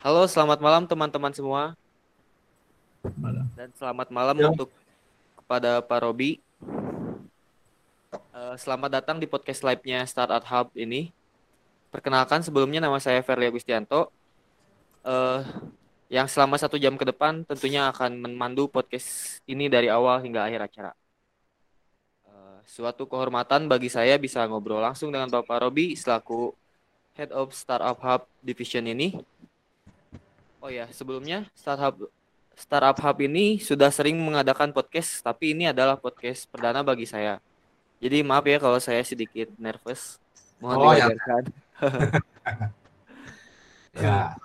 Halo, selamat malam teman-teman semua. Malam. Dan selamat malam Ya. untuk kepada Pak Robi. Eh, selamat datang di podcast live-nya Startup Hub ini. Perkenalkan sebelumnya nama saya Ferli Agustianto. Eh, yang selama satu jam ke depan tentunya akan memandu podcast ini dari awal hingga akhir acara. Eh, suatu kehormatan bagi saya bisa ngobrol langsung dengan Bapak Robi selaku Head of Startup Hub Division ini. Oh ya, sebelumnya Startup Startup Hub ini sudah sering mengadakan podcast, tapi ini adalah podcast perdana bagi saya. Jadi maaf ya kalau saya sedikit nervous. Mohon Oh, ya. Ya,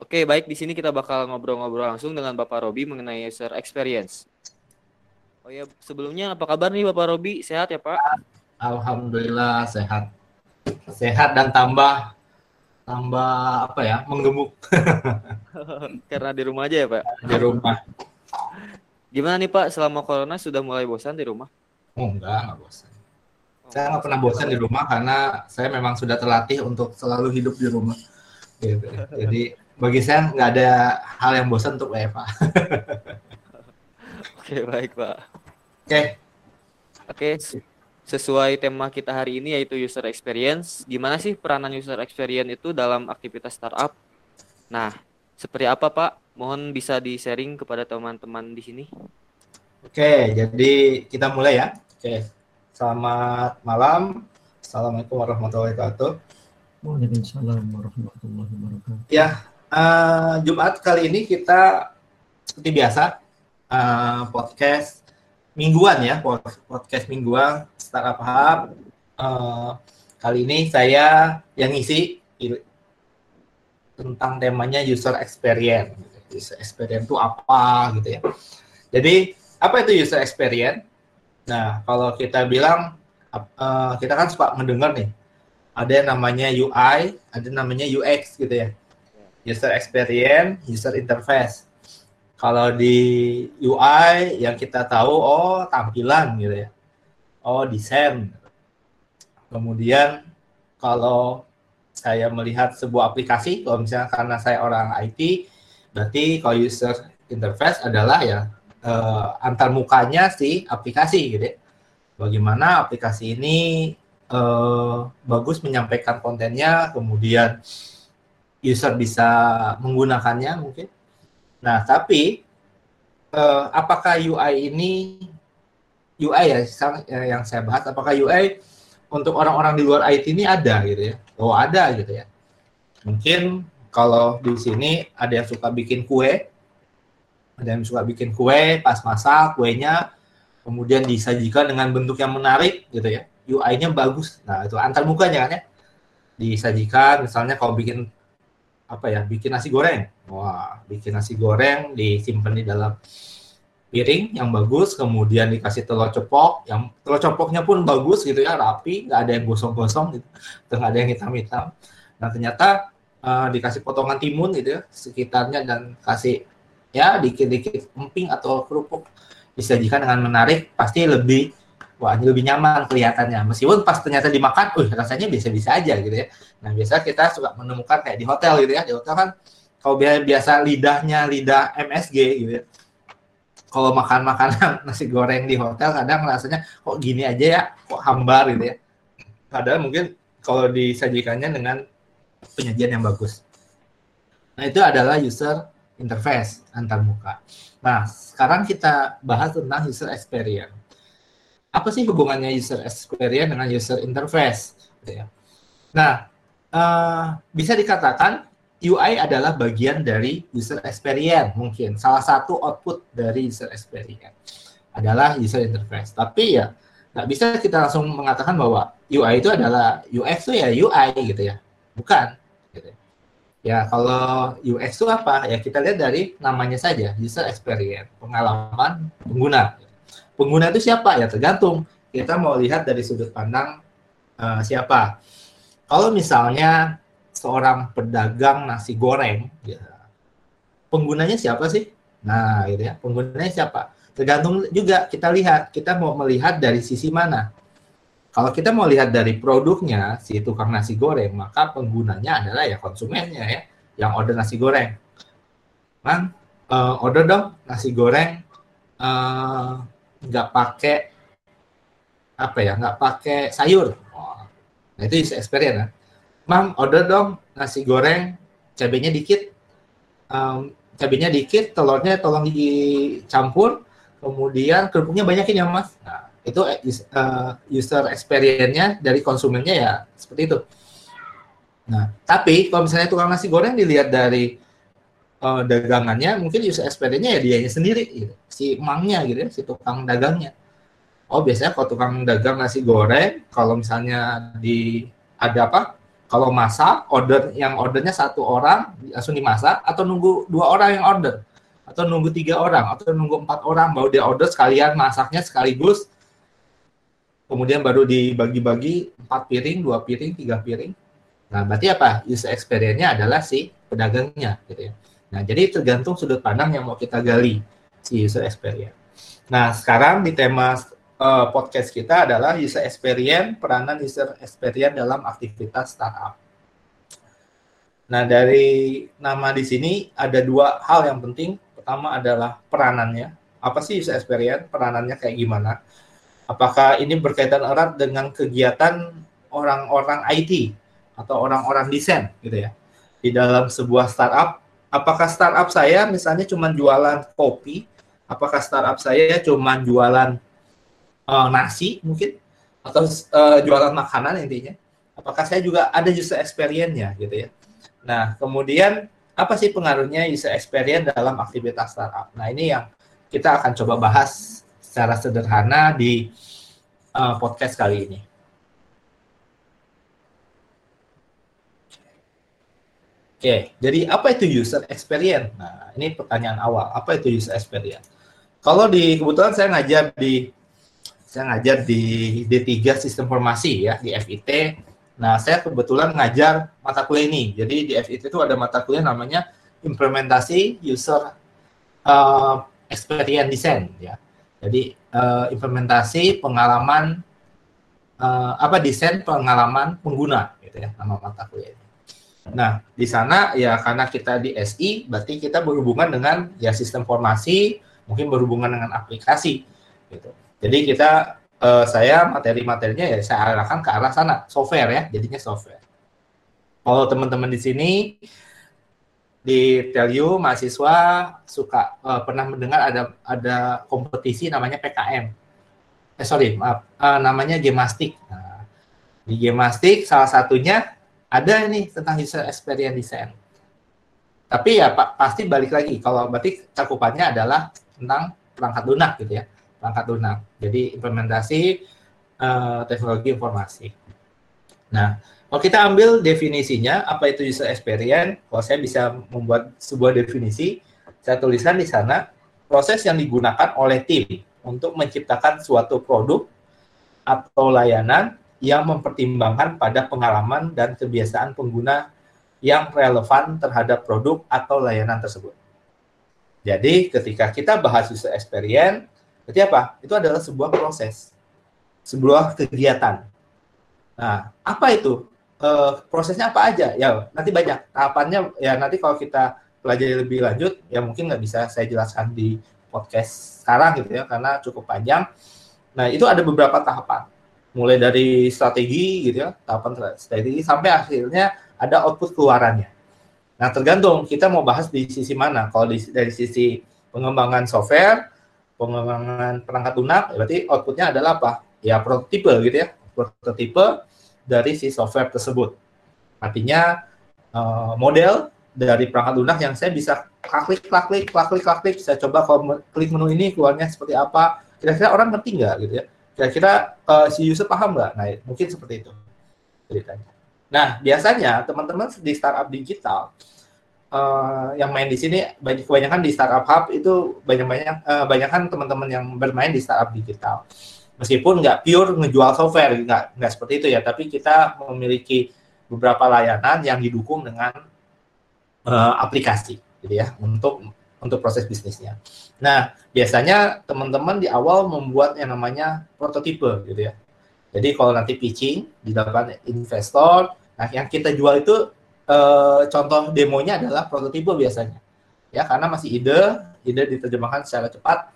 Oke, baik di sini kita bakal ngobrol-ngobrol langsung dengan Bapak Robi mengenai user experience. Oh ya, sebelumnya apa kabar nih Bapak Robi? Sehat ya, Pak? alhamdulillah sehat. Sehat dan tambah tambah apa ya? Menggemuk Karena di rumah aja ya, Pak. di rumah. Gimana nih, Pak? Selama corona sudah mulai bosan di rumah? Oh, enggak, enggak bosan. Saya nggak pernah bosan di rumah karena saya memang sudah terlatih untuk selalu hidup di rumah. Gitu. Jadi bagi saya nggak ada hal yang bosan untuk WFA. Oke, baik, Pak. Oke, Oke, s- sesuai tema kita hari ini yaitu user experience. Gimana sih peranan user experience itu dalam aktivitas startup? Nah, seperti apa Pak? Mohon bisa di-sharing kepada teman-teman di sini. oke. Jadi kita mulai ya. Oke. Selamat malam. Assalamualaikum warahmatullahi wabarakatuh. Waalaikumsalam warahmatullahi wabarakatuh. Eh, Jumat kali ini kita seperti biasa eh, podcast mingguan ya pod- podcast mingguan startup hub. Eh, kali ini saya yang ngisi tentang temanya user experience. User experience itu apa gitu ya. Jadi apa itu user experience? Nah kalau kita bilang eh, kita kan suka mendengar nih ada yang namanya UI, ada namanya UX gitu ya user experience, user interface. Kalau di UI yang kita tahu, oh tampilan gitu ya, oh desain. Kemudian kalau saya melihat sebuah aplikasi, kalau misalnya karena saya orang IT, berarti kalau user interface adalah ya eh, antar mukanya si aplikasi gitu ya. Bagaimana aplikasi ini eh, bagus menyampaikan kontennya, kemudian user bisa menggunakannya mungkin. Nah, tapi eh, apakah UI ini UI ya eh, yang saya bahas apakah UI untuk orang-orang di luar IT ini ada gitu ya? Oh, ada gitu ya. Mungkin kalau di sini ada yang suka bikin kue, ada yang suka bikin kue, pas masak kuenya kemudian disajikan dengan bentuk yang menarik gitu ya. UI-nya bagus. Nah, itu antar mukanya kan ya. Disajikan misalnya kalau bikin apa ya bikin nasi goreng. Wah bikin nasi goreng disimpan di dalam piring yang bagus kemudian dikasih telur cepok yang telur cepoknya pun bagus gitu ya rapi nggak ada yang gosong-gosong gitu. Nggak ada yang hitam-hitam. Nah ternyata eh, dikasih potongan timun gitu ya sekitarnya dan kasih ya dikit-dikit emping atau kerupuk. Disajikan dengan menarik pasti lebih wah ini lebih nyaman kelihatannya meskipun pas ternyata dimakan, uh rasanya biasa-biasa aja gitu ya Nah, biasa kita suka menemukan kayak di hotel gitu ya. Di hotel kan kalau biasa, lidahnya lidah MSG gitu ya. Kalau makan makanan nasi goreng di hotel kadang rasanya kok gini aja ya, kok hambar gitu ya. Padahal mungkin kalau disajikannya dengan penyajian yang bagus. Nah, itu adalah user interface antar muka. Nah, sekarang kita bahas tentang user experience. Apa sih hubungannya user experience dengan user interface? Gitu ya. Nah, eh, bisa dikatakan UI adalah bagian dari user experience mungkin salah satu output dari user experience adalah user interface. Tapi ya nggak bisa kita langsung mengatakan bahwa UI itu adalah UX itu ya UI gitu ya, bukan. Gitu. Ya kalau UX itu apa? Ya kita lihat dari namanya saja user experience, pengalaman pengguna. Pengguna itu siapa? Ya tergantung. Kita mau lihat dari sudut pandang eh, siapa kalau misalnya seorang pedagang nasi goreng, ya, penggunanya siapa sih? Nah, gitu ya, penggunanya siapa? Tergantung juga kita lihat, kita mau melihat dari sisi mana. Kalau kita mau lihat dari produknya si tukang nasi goreng, maka penggunanya adalah ya konsumennya ya. yang order nasi goreng. Mang, uh, order dong nasi goreng eh, nggak pakai apa ya, nggak pakai sayur. Oh, nah itu user experience. Kan? Mang, order dong nasi goreng cabenya dikit. Um, cabenya dikit, telurnya tolong dicampur, kemudian kerupuknya banyakin ya mas. Nah, itu uh, user experience-nya dari konsumennya ya seperti itu. Nah, tapi kalau misalnya tukang nasi goreng dilihat dari uh, dagangannya, mungkin user experience-nya ya dianya sendiri, gitu. si emangnya gitu ya, si tukang dagangnya. Oh biasanya kalau tukang dagang nasi goreng, kalau misalnya di ada apa kalau masak, order yang ordernya satu orang langsung dimasak atau nunggu dua orang yang order atau nunggu tiga orang atau nunggu empat orang baru dia order sekalian masaknya sekaligus kemudian baru dibagi-bagi empat piring, dua piring, tiga piring. Nah, berarti apa? User experience-nya adalah si pedagangnya, gitu ya. Nah, jadi tergantung sudut pandang yang mau kita gali si user experience. Nah, sekarang di tema uh, podcast kita adalah user experience, peranan user experience dalam aktivitas startup. Nah, dari nama di sini ada dua hal yang penting. Pertama adalah peranannya. Apa sih user experience? Peranannya kayak gimana? Apakah ini berkaitan erat dengan kegiatan orang-orang IT atau orang-orang desain gitu ya di dalam sebuah startup? Apakah startup saya misalnya cuma jualan kopi? Apakah startup saya cuma jualan uh, nasi mungkin atau uh, jualan makanan intinya. Apakah saya juga ada user experience-nya gitu ya. Nah, kemudian apa sih pengaruhnya user experience dalam aktivitas startup? Nah, ini yang kita akan coba bahas secara sederhana di uh, podcast kali ini. Oke, jadi apa itu user experience? Nah, ini pertanyaan awal. Apa itu user experience? Kalau di kebetulan saya ngajar di saya ngajar di D3 Sistem Informasi ya di FIT. Nah, saya kebetulan ngajar mata kuliah ini. Jadi di FIT itu ada mata kuliah namanya implementasi user uh, experience design ya. Jadi uh, implementasi pengalaman uh, apa desain pengalaman pengguna gitu ya nama mata kuliah ini. Nah, di sana ya karena kita di SI berarti kita berhubungan dengan ya sistem formasi, mungkin berhubungan dengan aplikasi gitu. Jadi kita uh, saya materi-materinya ya saya arahkan ke arah sana, software ya, jadinya software. Kalau teman-teman di sini di Telyu mahasiswa suka uh, pernah mendengar ada ada kompetisi namanya PKM. Eh sorry, maaf, uh, namanya Gemastik. Nah, di Gemastik salah satunya ada ini tentang user experience design. Tapi ya Pak pasti balik lagi kalau berarti cakupannya adalah tentang perangkat lunak gitu ya perangkat lunak. Jadi implementasi uh, teknologi informasi. Nah, kalau kita ambil definisinya, apa itu user experience? Kalau saya bisa membuat sebuah definisi, saya tuliskan di sana proses yang digunakan oleh tim untuk menciptakan suatu produk atau layanan yang mempertimbangkan pada pengalaman dan kebiasaan pengguna yang relevan terhadap produk atau layanan tersebut. Jadi, ketika kita bahas user experience, Berarti apa? Itu adalah sebuah proses, sebuah kegiatan. Nah, apa itu? E, prosesnya apa aja? Ya, nanti banyak tahapannya. Ya, nanti kalau kita pelajari lebih lanjut, ya mungkin nggak bisa saya jelaskan di podcast sekarang gitu ya, karena cukup panjang. Nah, itu ada beberapa tahapan. Mulai dari strategi gitu ya, tahapan strategi sampai akhirnya ada output keluarannya. Nah, tergantung kita mau bahas di sisi mana. Kalau di, dari sisi pengembangan software, pengembangan perangkat lunak, berarti outputnya adalah apa? Ya prototipe gitu ya, prototipe dari si software tersebut. Artinya uh, model dari perangkat lunak yang saya bisa klik, klik, klik, klik, klik, klik, saya coba kalau klik menu ini keluarnya seperti apa. Kira-kira orang ngerti nggak gitu ya? Kira-kira uh, si user paham nggak? Nah, mungkin seperti itu ceritanya. Nah, biasanya teman-teman di startup digital uh, yang main di sini banyak kebanyakan di startup hub itu banyak-banyak uh, banyakan teman-teman yang bermain di startup digital. Meskipun nggak pure ngejual software, nggak nggak seperti itu ya, tapi kita memiliki beberapa layanan yang didukung dengan uh, aplikasi, gitu ya, untuk untuk proses bisnisnya. Nah, biasanya teman-teman di awal membuat yang namanya prototipe, gitu ya. Jadi kalau nanti pitching di depan investor, nah yang kita jual itu eh, contoh demonya adalah prototipe biasanya. Ya, karena masih ide, ide diterjemahkan secara cepat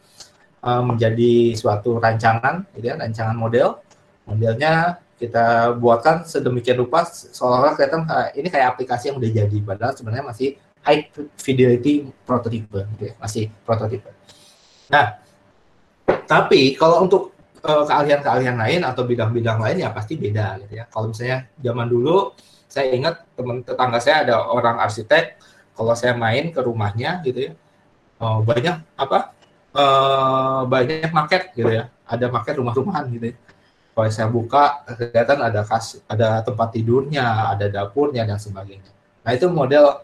eh, menjadi suatu rancangan, gitu ya, rancangan model. Modelnya kita buatkan sedemikian rupa seolah-olah kelihatan ini kayak aplikasi yang udah jadi, padahal sebenarnya masih high fidelity prototipe, gitu ya, masih prototipe. Nah, tapi kalau untuk eh, keahlian-keahlian lain atau bidang-bidang lain ya pasti beda gitu ya. Kalau misalnya zaman dulu saya ingat teman tetangga saya ada orang arsitek, kalau saya main ke rumahnya gitu ya, oh, banyak apa? eh, banyak market gitu ya. Ada market rumah-rumahan gitu ya. Kalau saya buka kelihatan ada kas, ada tempat tidurnya, ada dapurnya dan sebagainya. Nah, itu model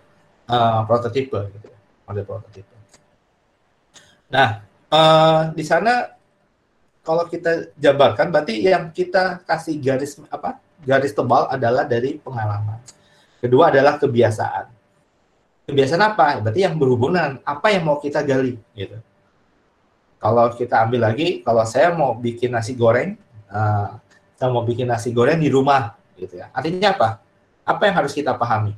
eh, prototipe gitu ya. Model prototipe. Nah, eh, di sana kalau kita jabarkan berarti yang kita kasih garis apa garis tebal adalah dari pengalaman. Kedua adalah kebiasaan. Kebiasaan apa? Berarti yang berhubungan. Apa yang mau kita gali? Gitu. Kalau kita ambil lagi kalau saya mau bikin nasi goreng uh, saya mau bikin nasi goreng di rumah gitu ya. Artinya apa? Apa yang harus kita pahami?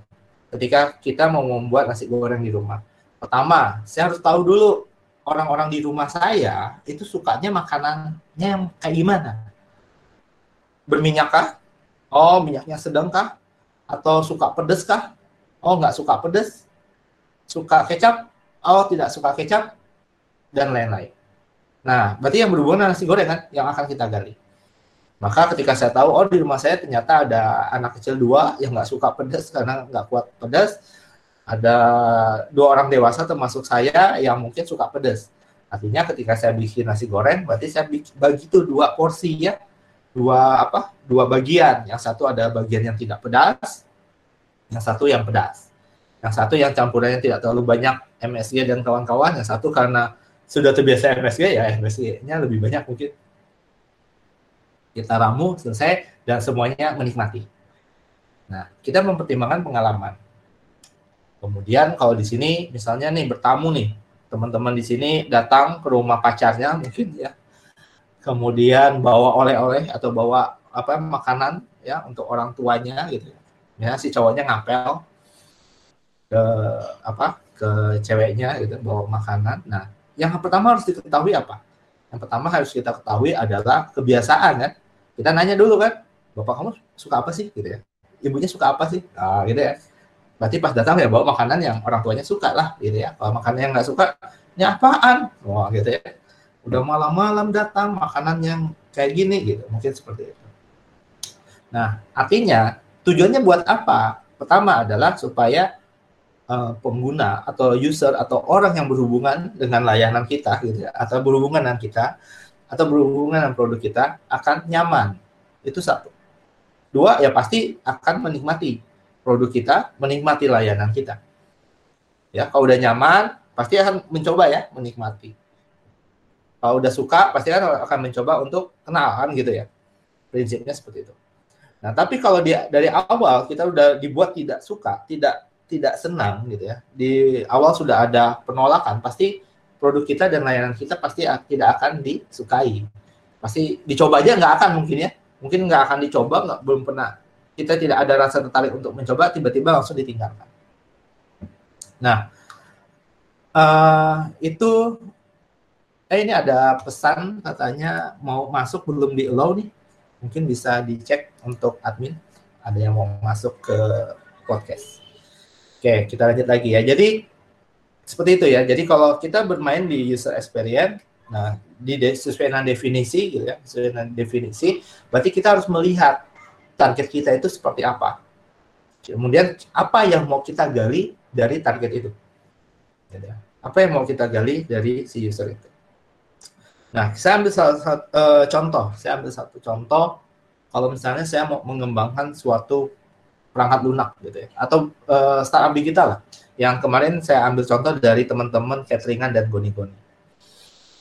Ketika kita mau membuat nasi goreng di rumah. Pertama saya harus tahu dulu orang-orang di rumah saya itu sukanya makanannya yang kayak gimana? Berminyak kah? Oh, minyaknya sedang kah? Atau suka pedes kah? Oh, nggak suka pedes. Suka kecap? Oh, tidak suka kecap. Dan lain-lain. Nah, berarti yang berhubungan dengan nasi goreng kan yang akan kita gali. Maka ketika saya tahu, oh di rumah saya ternyata ada anak kecil dua yang nggak suka pedas karena nggak kuat pedas, ada dua orang dewasa termasuk saya yang mungkin suka pedas. Artinya ketika saya bikin nasi goreng, berarti saya bagi itu dua porsi ya, dua apa? Dua bagian. Yang satu ada bagian yang tidak pedas, yang satu yang pedas. Yang satu yang campurannya tidak terlalu banyak MSG dan kawan-kawan, yang satu karena sudah terbiasa MSG ya MSG-nya lebih banyak mungkin. Kita ramu selesai dan semuanya menikmati. Nah, kita mempertimbangkan pengalaman. Kemudian kalau di sini misalnya nih bertamu nih, teman-teman di sini datang ke rumah pacarnya mungkin ya. Kemudian bawa oleh-oleh atau bawa apa makanan ya untuk orang tuanya gitu. Ya si cowoknya ngapel ke apa ke ceweknya gitu bawa makanan. Nah, yang pertama harus diketahui apa? Yang pertama harus kita ketahui adalah kebiasaan kan. Kita nanya dulu kan, bapak kamu suka apa sih gitu ya? Ibunya suka apa sih? Nah, gitu ya berarti pas datang ya bawa makanan yang orang tuanya suka lah gitu ya. Kalau makanan yang nggak suka ini apaan? Wah gitu ya. Udah malam-malam datang makanan yang kayak gini gitu. Mungkin seperti itu. Nah artinya tujuannya buat apa? Pertama adalah supaya uh, pengguna atau user atau orang yang berhubungan dengan layanan kita gitu ya atau berhubungan dengan kita atau berhubungan dengan produk kita akan nyaman. Itu satu. Dua ya pasti akan menikmati produk kita, menikmati layanan kita. Ya, kalau udah nyaman, pasti akan mencoba ya menikmati. Kalau udah suka, pasti kan akan mencoba untuk kenal kan gitu ya. Prinsipnya seperti itu. Nah, tapi kalau dia dari awal kita udah dibuat tidak suka, tidak tidak senang gitu ya. Di awal sudah ada penolakan, pasti produk kita dan layanan kita pasti tidak akan disukai. Pasti dicoba aja nggak akan mungkin ya. Mungkin nggak akan dicoba, nggak belum pernah kita tidak ada rasa tertarik untuk mencoba, tiba-tiba langsung ditinggalkan. Nah, uh, itu eh ini ada pesan katanya mau masuk belum di allow nih. Mungkin bisa dicek untuk admin. Ada yang mau masuk ke podcast. Oke, kita lanjut lagi ya. Jadi seperti itu ya. Jadi kalau kita bermain di user experience, nah di sesuai dengan definisi gitu ya, sesuai dengan definisi, berarti kita harus melihat target kita itu seperti apa. Kemudian apa yang mau kita gali dari target itu. Gitu. Apa yang mau kita gali dari si user itu. Nah, saya ambil salah satu uh, contoh. Saya ambil satu contoh. Kalau misalnya saya mau mengembangkan suatu perangkat lunak gitu ya, atau uh, startup digital lah. Yang kemarin saya ambil contoh dari teman-teman cateringan dan goni-goni.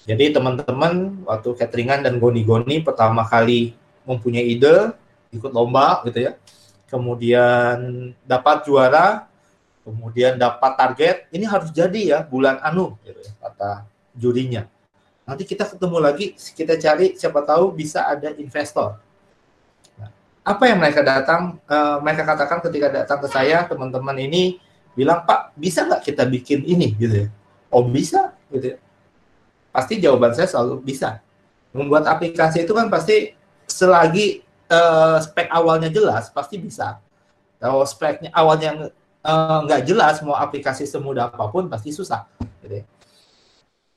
Jadi teman-teman waktu cateringan dan goni-goni pertama kali mempunyai ide, ikut lomba gitu ya kemudian dapat juara kemudian dapat target ini harus jadi ya bulan anu gitu ya, kata jurinya nanti kita ketemu lagi kita cari siapa tahu bisa ada investor nah, apa yang mereka datang, uh, mereka katakan ketika datang ke saya, teman-teman ini bilang, Pak, bisa nggak kita bikin ini, gitu ya? Oh bisa, gitu ya. Pasti jawaban saya selalu bisa. Membuat aplikasi itu kan pasti selagi uh, spek awalnya jelas, pasti bisa. Kalau speknya awalnya nggak uh, jelas, mau aplikasi semudah apa pun pasti susah. Gitu ya.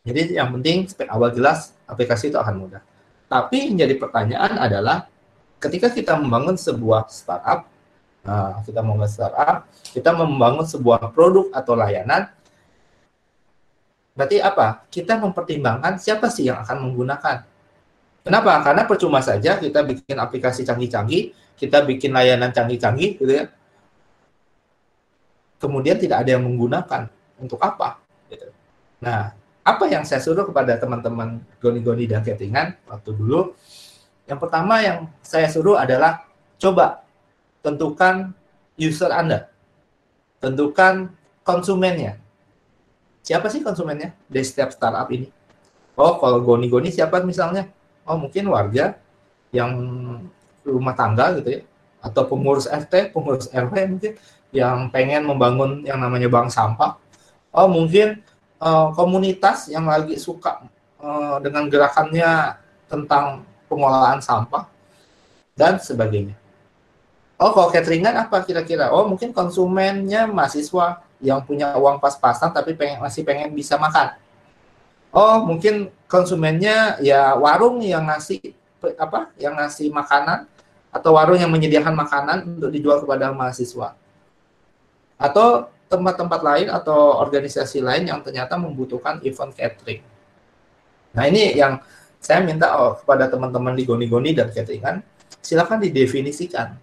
Jadi yang penting spek awal jelas, aplikasi itu akan mudah. Tapi yang jadi pertanyaan adalah ketika kita membangun sebuah startup, nah, kita membangun startup, kita membangun sebuah produk atau layanan, berarti apa? Kita mempertimbangkan siapa sih yang akan menggunakan. Kenapa? Karena percuma saja kita bikin aplikasi canggih-canggih, kita bikin layanan canggih-canggih, gitu ya. Kemudian tidak ada yang menggunakan. Untuk apa? Gitu. Nah, apa yang saya suruh kepada teman-teman goni-goni dan cateringan waktu dulu yang pertama yang saya suruh adalah coba tentukan user Anda. Tentukan konsumennya. Siapa sih konsumennya dari setiap startup ini? Oh, kalau goni-goni siapa misalnya? Oh, mungkin warga yang rumah tangga gitu ya. Atau pengurus RT, pengurus RW mungkin yang pengen membangun yang namanya bank sampah. Oh, mungkin uh, komunitas yang lagi suka uh, dengan gerakannya tentang pengolahan sampah, dan sebagainya. Oh, kalau cateringan apa kira-kira? Oh, mungkin konsumennya mahasiswa yang punya uang pas-pasan tapi pengen, masih pengen bisa makan. Oh, mungkin konsumennya ya warung yang ngasih apa? Yang ngasih makanan atau warung yang menyediakan makanan untuk dijual kepada mahasiswa. Atau tempat-tempat lain atau organisasi lain yang ternyata membutuhkan event catering. Nah, ini yang saya minta oh, kepada teman-teman di Goni-Goni dan cateringan, silakan didefinisikan.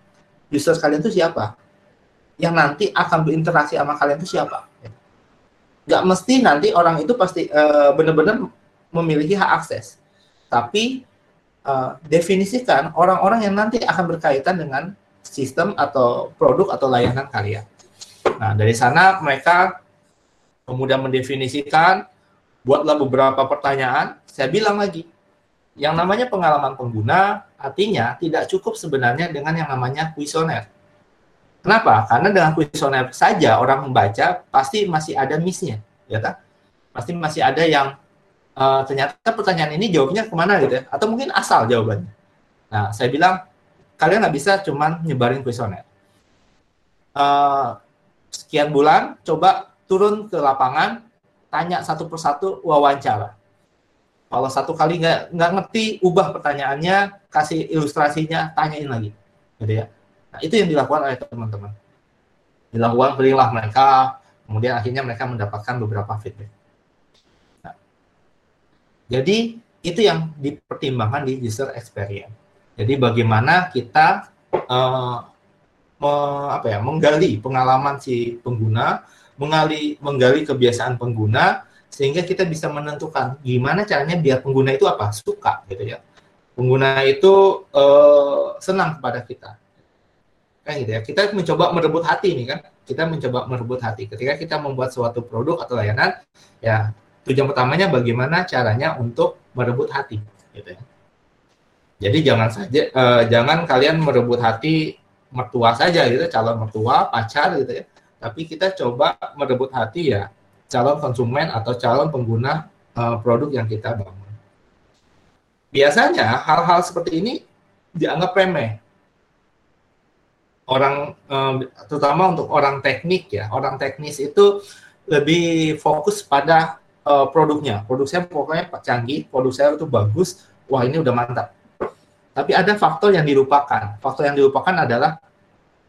User kalian itu siapa? Yang nanti akan berinteraksi sama kalian itu siapa? Gak mesti nanti orang itu pasti uh, benar-benar memiliki hak akses. Tapi uh, definisikan orang-orang yang nanti akan berkaitan dengan sistem atau produk atau layanan kalian. Nah, dari sana mereka kemudian mendefinisikan, buatlah beberapa pertanyaan, saya bilang lagi, yang namanya pengalaman pengguna artinya tidak cukup sebenarnya dengan yang namanya kuesioner. Kenapa? Karena dengan kuesioner saja orang membaca pasti masih ada missnya, ya kan? Pasti masih ada yang uh, ternyata pertanyaan ini jawabnya ke mana gitu ya? Atau mungkin asal jawabannya. Nah, saya bilang kalian nggak bisa cuman nyebarin kuesioner. Uh, sekian bulan, coba turun ke lapangan, tanya satu persatu wawancara kalau satu kali nggak nggak ngerti, ubah pertanyaannya, kasih ilustrasinya, tanyain lagi, gitu ya. Nah, itu yang dilakukan oleh teman-teman. Dilakukan berilah mereka, kemudian akhirnya mereka mendapatkan beberapa feedback. Jadi itu yang dipertimbangkan di user experience. Jadi bagaimana kita uh, me, apa ya, menggali pengalaman si pengguna, menggali menggali kebiasaan pengguna, sehingga kita bisa menentukan gimana caranya biar pengguna itu apa? Suka gitu ya. Pengguna itu uh, senang kepada kita. Kan gitu ya. Kita mencoba merebut hati nih kan. Kita mencoba merebut hati. Ketika kita membuat suatu produk atau layanan ya tujuan pertamanya bagaimana caranya untuk merebut hati gitu ya jadi jangan saja uh, jangan kalian merebut hati mertua saja gitu calon mertua pacar gitu ya tapi kita coba merebut hati ya calon konsumen atau calon pengguna uh, produk yang kita bangun. Biasanya hal-hal seperti ini dianggap remeh. Orang uh, terutama untuk orang teknik ya, orang teknis itu lebih fokus pada uh, produknya. Produk saya pokoknya canggih, produk saya itu bagus, wah ini udah mantap. Tapi ada faktor yang dilupakan. Faktor yang dilupakan adalah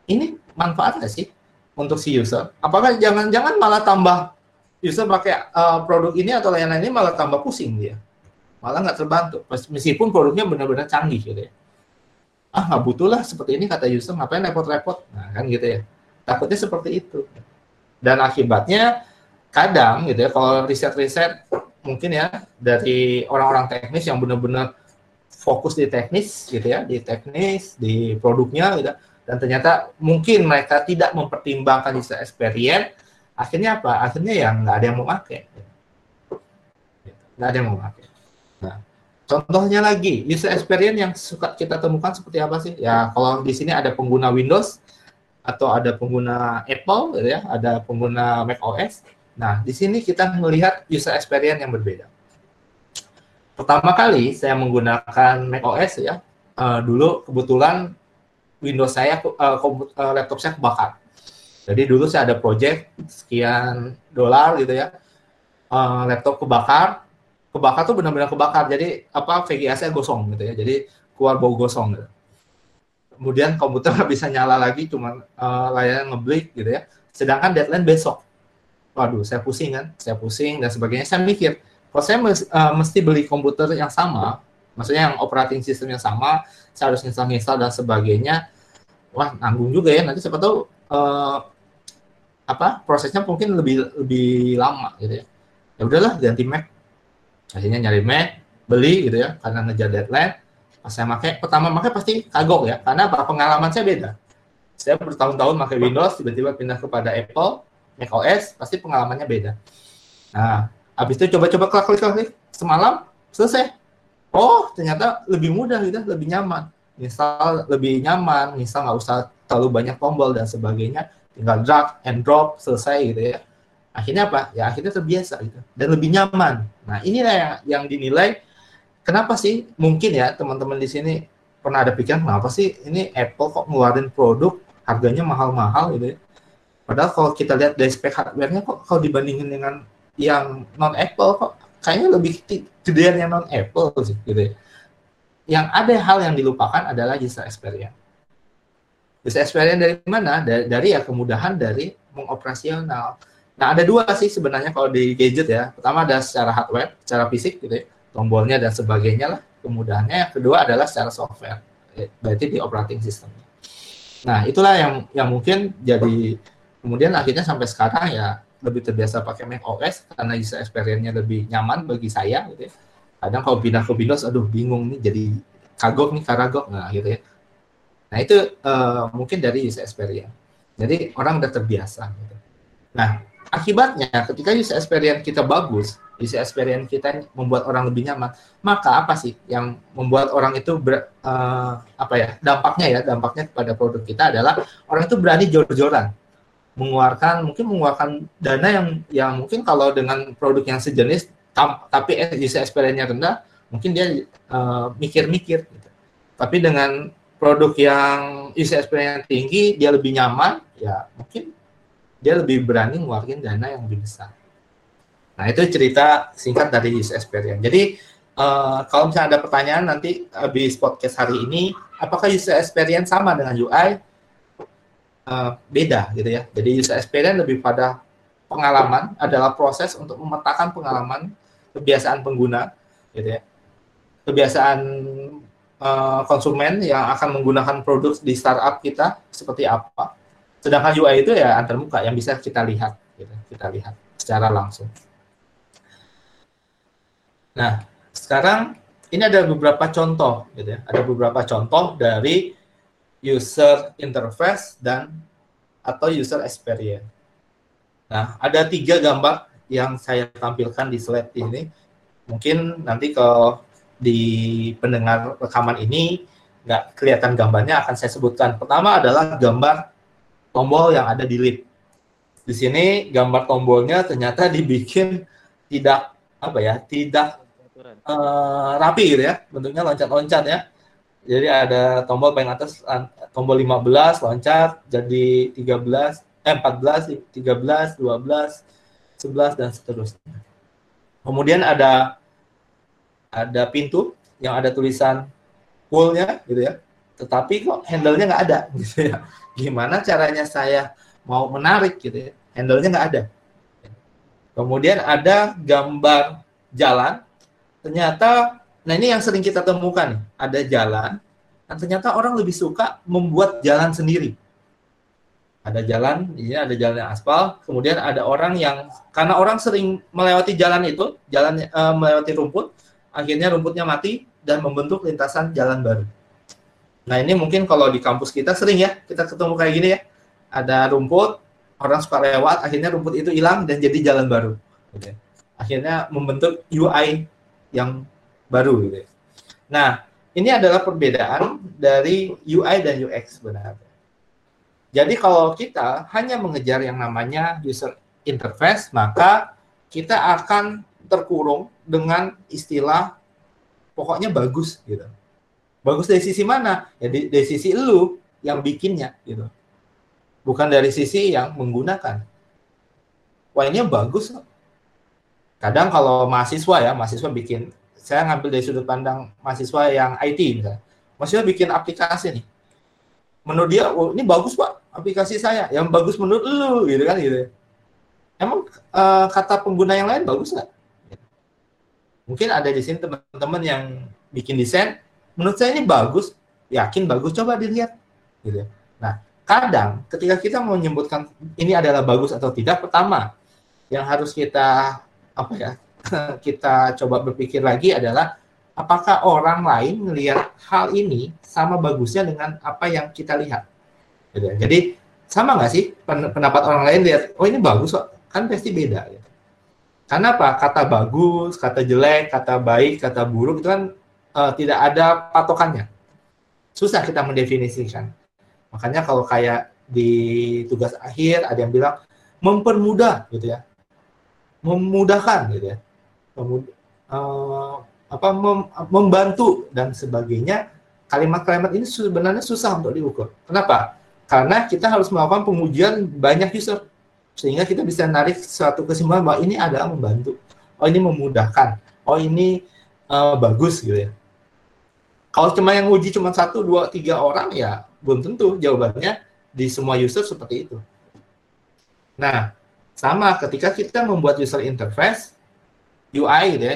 ini manfaat nggak sih untuk si user? Apakah jangan-jangan malah tambah user pakai uh, produk ini atau layanan ini malah tambah pusing dia malah nggak terbantu meskipun produknya benar-benar canggih gitu ya ah nggak butuh lah seperti ini kata user ngapain repot-repot nah kan gitu ya takutnya seperti itu dan akibatnya kadang gitu ya kalau riset-riset mungkin ya dari orang-orang teknis yang benar-benar fokus di teknis gitu ya di teknis di produknya gitu dan ternyata mungkin mereka tidak mempertimbangkan user experience akhirnya apa akhirnya yang nggak ada yang mau pakai nggak ada yang mau pakai nah contohnya lagi user experience yang suka kita temukan seperti apa sih? Ya kalau di sini ada pengguna Windows atau ada pengguna Apple, gitu ya, ada pengguna Mac OS. Nah di sini kita melihat user experience yang berbeda. Pertama kali saya menggunakan Mac OS ya, uh, dulu kebetulan Windows saya, uh, laptop saya kebakar. Jadi dulu saya ada project sekian dolar gitu ya, uh, laptop kebakar, kebakar tuh benar-benar kebakar jadi apa VGA saya gosong gitu ya jadi keluar bau gosong gitu. kemudian komputer nggak bisa nyala lagi cuma uh, layarnya ngeblik gitu ya sedangkan deadline besok waduh saya pusing kan? Saya pusing dan sebagainya. Saya mikir kalau saya mes, uh, mesti beli komputer yang sama maksudnya yang operating system yang sama saya harus install-install dan sebagainya wah nanggung juga ya. Nanti siapa tahu uh, apa prosesnya mungkin lebih lebih lama gitu ya. Ya udahlah ganti Mac. Akhirnya nyari Mac beli gitu ya karena ngejar deadline. Pas saya pakai pertama pakai pasti kagok ya karena pengalaman saya beda. Saya bertahun-tahun pakai Windows tiba-tiba pindah kepada Apple Mac OS pasti pengalamannya beda. Nah habis itu coba-coba klik klik klik semalam selesai. Oh ternyata lebih mudah gitu lebih nyaman. Install lebih nyaman install nggak usah terlalu banyak tombol dan sebagainya. Tinggal drag and drop selesai gitu ya. Akhirnya apa? Ya akhirnya terbiasa gitu dan lebih nyaman. Nah inilah yang yang dinilai. Kenapa sih? Mungkin ya teman-teman di sini pernah ada pikiran kenapa sih ini Apple kok ngeluarin produk harganya mahal-mahal gitu ya padahal kalau kita lihat dari spek hardware-nya kok kalau dibandingin dengan yang non Apple kok kayaknya lebih gedean yang non Apple sih gitu ya yang ada hal yang dilupakan adalah user experience user experience dari mana dari, dari ya kemudahan dari mengoperasional Nah, ada dua sih sebenarnya kalau di gadget ya. Pertama ada secara hardware, secara fisik gitu ya, tombolnya dan sebagainya lah. Kemudahannya yang kedua adalah secara software, ya, berarti di operating system. Nah, itulah yang yang mungkin jadi kemudian akhirnya sampai sekarang ya lebih terbiasa pakai Mac OS karena user experience-nya lebih nyaman bagi saya gitu ya. Kadang kalau pindah ke Windows, aduh bingung nih jadi kagok nih karagok nah gitu ya. Nah, itu uh, mungkin dari user experience. Jadi orang udah terbiasa gitu. Nah, akibatnya ketika user experience kita bagus, user experience kita membuat orang lebih nyaman, maka apa sih yang membuat orang itu ber, uh, apa ya dampaknya ya dampaknya kepada produk kita adalah orang itu berani jor-joran mengeluarkan mungkin mengeluarkan dana yang yang mungkin kalau dengan produk yang sejenis tam, tapi user experience-nya rendah mungkin dia eh, mikir-mikir uh, gitu. tapi dengan produk yang user experience tinggi dia lebih nyaman ya mungkin dia lebih berani ngeluarin dana yang lebih besar. Nah, itu cerita singkat dari user experience. Jadi, uh, kalau misalnya ada pertanyaan nanti habis podcast hari ini, apakah user experience sama dengan UI? Eh, beda gitu ya. Jadi, user experience lebih pada pengalaman, adalah proses untuk memetakan pengalaman kebiasaan pengguna gitu ya. Kebiasaan uh, konsumen yang akan menggunakan produk di startup kita seperti apa Sedangkan UI itu ya antar muka yang bisa kita lihat, gitu. kita lihat secara langsung. Nah, sekarang ini ada beberapa contoh, gitu ya. Ada beberapa contoh dari user interface dan atau user experience. Nah, ada tiga gambar yang saya tampilkan di slide ini. Mungkin nanti kalau di pendengar rekaman ini nggak kelihatan gambarnya akan saya sebutkan. Pertama adalah gambar tombol yang ada di lip. Di sini gambar tombolnya ternyata dibikin tidak apa ya, tidak uh, rapi gitu ya, bentuknya loncat-loncat ya. Jadi ada tombol paling atas tombol 15 loncat jadi 13 eh 14, 13, 12, 11 dan seterusnya. Kemudian ada ada pintu yang ada tulisan pull-nya gitu ya. Tetapi kok handle-nya nggak ada gitu ya gimana caranya saya mau menarik gitu ya handle-nya nggak ada kemudian ada gambar jalan ternyata nah ini yang sering kita temukan ada jalan dan ternyata orang lebih suka membuat jalan sendiri ada jalan ini ada jalan yang aspal kemudian ada orang yang karena orang sering melewati jalan itu jalan uh, melewati rumput akhirnya rumputnya mati dan membentuk lintasan jalan baru Nah ini mungkin kalau di kampus kita sering ya kita ketemu kayak gini ya. Ada rumput, orang suka lewat, akhirnya rumput itu hilang dan jadi jalan baru. Akhirnya membentuk UI yang baru gitu ya. Nah, ini adalah perbedaan dari UI dan UX sebenarnya. Jadi kalau kita hanya mengejar yang namanya user interface, maka kita akan terkurung dengan istilah pokoknya bagus gitu. Bagus dari sisi mana? Ya dari, dari sisi lu yang bikinnya gitu. Bukan dari sisi yang menggunakan. Wah ini bagus. Kadang kalau mahasiswa ya, mahasiswa bikin, saya ngambil dari sudut pandang mahasiswa yang IT misalnya. Mahasiswa bikin aplikasi nih. Menurut dia, oh, ini bagus pak aplikasi saya. Yang bagus menurut lu gitu kan gitu. Emang uh, kata pengguna yang lain bagus nggak? Mungkin ada di sini teman-teman yang bikin desain, menurut saya ini bagus, yakin bagus, coba dilihat. Gitu. Nah, kadang ketika kita mau menyebutkan ini adalah bagus atau tidak, pertama yang harus kita apa ya kita coba berpikir lagi adalah apakah orang lain melihat hal ini sama bagusnya dengan apa yang kita lihat. Gitu. Jadi sama nggak sih pendapat orang lain lihat, oh ini bagus kok, kan pasti beda. Gitu. Karena apa? Kata bagus, kata jelek, kata baik, kata buruk itu kan uh, tidak ada patokannya. Susah kita mendefinisikan. Makanya kalau kayak di tugas akhir ada yang bilang mempermudah gitu ya memudahkan gitu ya Memud uh, apa mem membantu dan sebagainya kalimat-kalimat ini sebenarnya susah untuk diukur. Kenapa? Karena kita harus melakukan pengujian banyak user sehingga kita bisa narik suatu kesimpulan bahwa ini adalah membantu. Oh ini memudahkan. Oh ini uh, bagus gitu ya. Kalau cuma yang uji cuma satu dua tiga orang ya belum tentu jawabannya di semua user seperti itu. Nah sama ketika kita membuat user interface, UI gitu ya,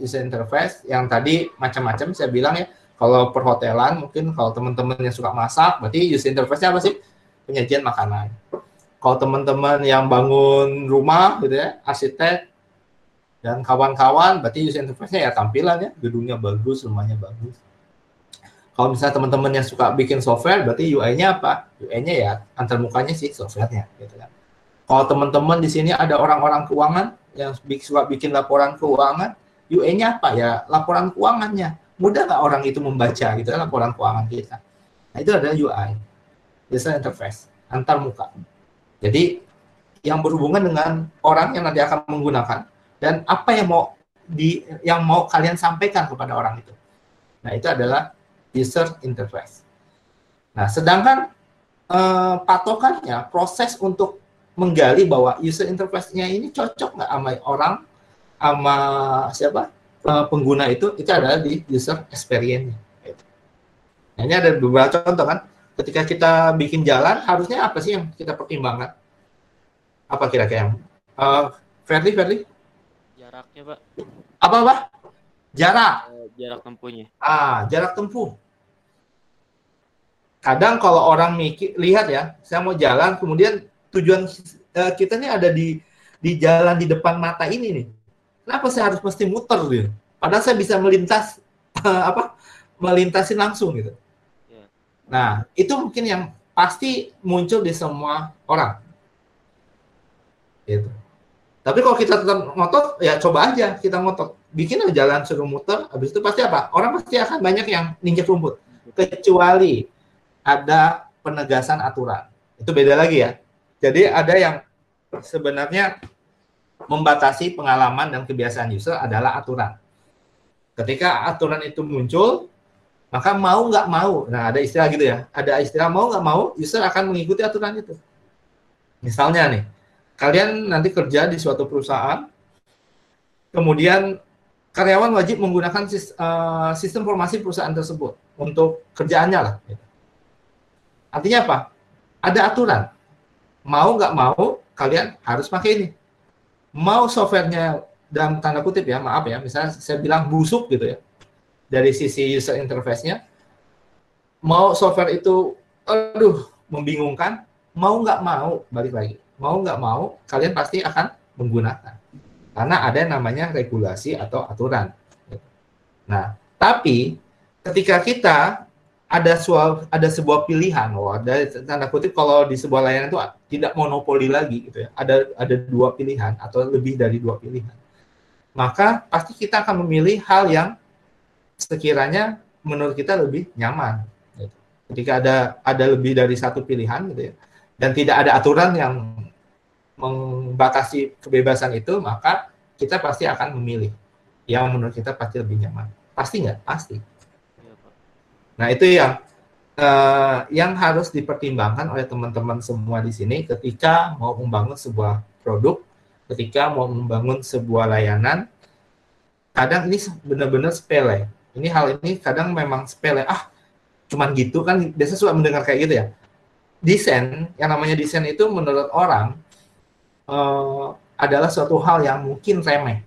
user, interface yang tadi macam-macam saya bilang ya, kalau perhotelan mungkin kalau teman-teman yang suka masak, berarti user interface-nya apa sih? Penyajian makanan. Kalau teman-teman yang bangun rumah gitu ya, arsitek dan kawan-kawan, berarti user interface-nya ya tampilannya, gedungnya bagus, rumahnya bagus. Kalau misalnya teman-teman yang suka bikin software, berarti UI-nya apa? UI-nya ya antar mukanya sih software-nya gitu kan. Kalau teman-teman di sini ada orang-orang keuangan yang suka bikin laporan keuangan, UE-nya apa ya? Laporan keuangannya. Mudah nggak orang itu membaca gitu laporan keuangan kita. Nah, itu adalah UI, user interface, antar muka. Jadi yang berhubungan dengan orang yang nanti akan menggunakan dan apa yang mau di yang mau kalian sampaikan kepada orang itu. Nah, itu adalah user interface. Nah, sedangkan eh, patokannya proses untuk menggali bahwa user interface-nya ini cocok nggak sama orang sama siapa uh, pengguna itu itu adalah di user experience-nya. Nah, ini ada beberapa contoh kan. Ketika kita bikin jalan, harusnya apa sih yang kita pertimbangkan? Apa kira-kira yang? Uh, Ferdi, Ferdi? Jaraknya, Pak. Apa, Pak? Jarak. Uh, jarak tempuhnya. Ah, jarak tempuh. Kadang kalau orang mikir, lihat ya, saya mau jalan, kemudian tujuan uh, kita ini ada di di jalan di depan mata ini nih. Kenapa saya harus mesti muter gitu? Padahal saya bisa melintas uh, apa? Melintasin langsung gitu. Ya. Nah, itu mungkin yang pasti muncul di semua orang. Gitu. Tapi kalau kita tetap ngotot, ya coba aja kita ngotot. Bikin aja jalan suruh muter, habis itu pasti apa? Orang pasti akan banyak yang ninjek rumput. Kecuali ada penegasan aturan. Itu beda lagi ya. Jadi ada yang sebenarnya membatasi pengalaman dan kebiasaan user adalah aturan. Ketika aturan itu muncul, maka mau nggak mau, nah ada istilah gitu ya, ada istilah mau nggak mau, user akan mengikuti aturan itu. Misalnya nih, kalian nanti kerja di suatu perusahaan, kemudian karyawan wajib menggunakan eh, sistem informasi perusahaan tersebut untuk kerjaannya lah. Artinya apa? Ada aturan mau nggak mau kalian harus pakai ini. Mau softwarenya dalam tanda kutip ya, maaf ya, misalnya saya bilang busuk gitu ya, dari sisi user interface-nya, mau software itu, aduh, membingungkan, mau nggak mau, balik lagi, mau nggak mau, kalian pasti akan menggunakan. Karena ada yang namanya regulasi atau aturan. Nah, tapi ketika kita ada suap, ada sebuah pilihan loh ada tanda kutip kalau di sebuah layanan itu tidak monopoli lagi gitu ya ada ada dua pilihan atau lebih dari dua pilihan maka pasti kita akan memilih hal yang sekiranya menurut kita lebih nyaman. Gitu. Ketika ada ada lebih dari satu pilihan gitu ya, dan tidak ada aturan yang membatasi kebebasan itu, maka kita pasti akan memilih yang menurut kita pasti lebih nyaman. Pasti nggak? Pasti. Nah itu yang eh, yang harus dipertimbangkan oleh teman-teman semua di sini ketika mau membangun sebuah produk, ketika mau membangun sebuah layanan. Kadang ini benar-benar sepele. Ini hal ini kadang memang sepele. Ah, cuman gitu kan biasa suka mendengar kayak gitu ya. Desain, yang namanya desain itu menurut orang eh, adalah suatu hal yang mungkin remeh.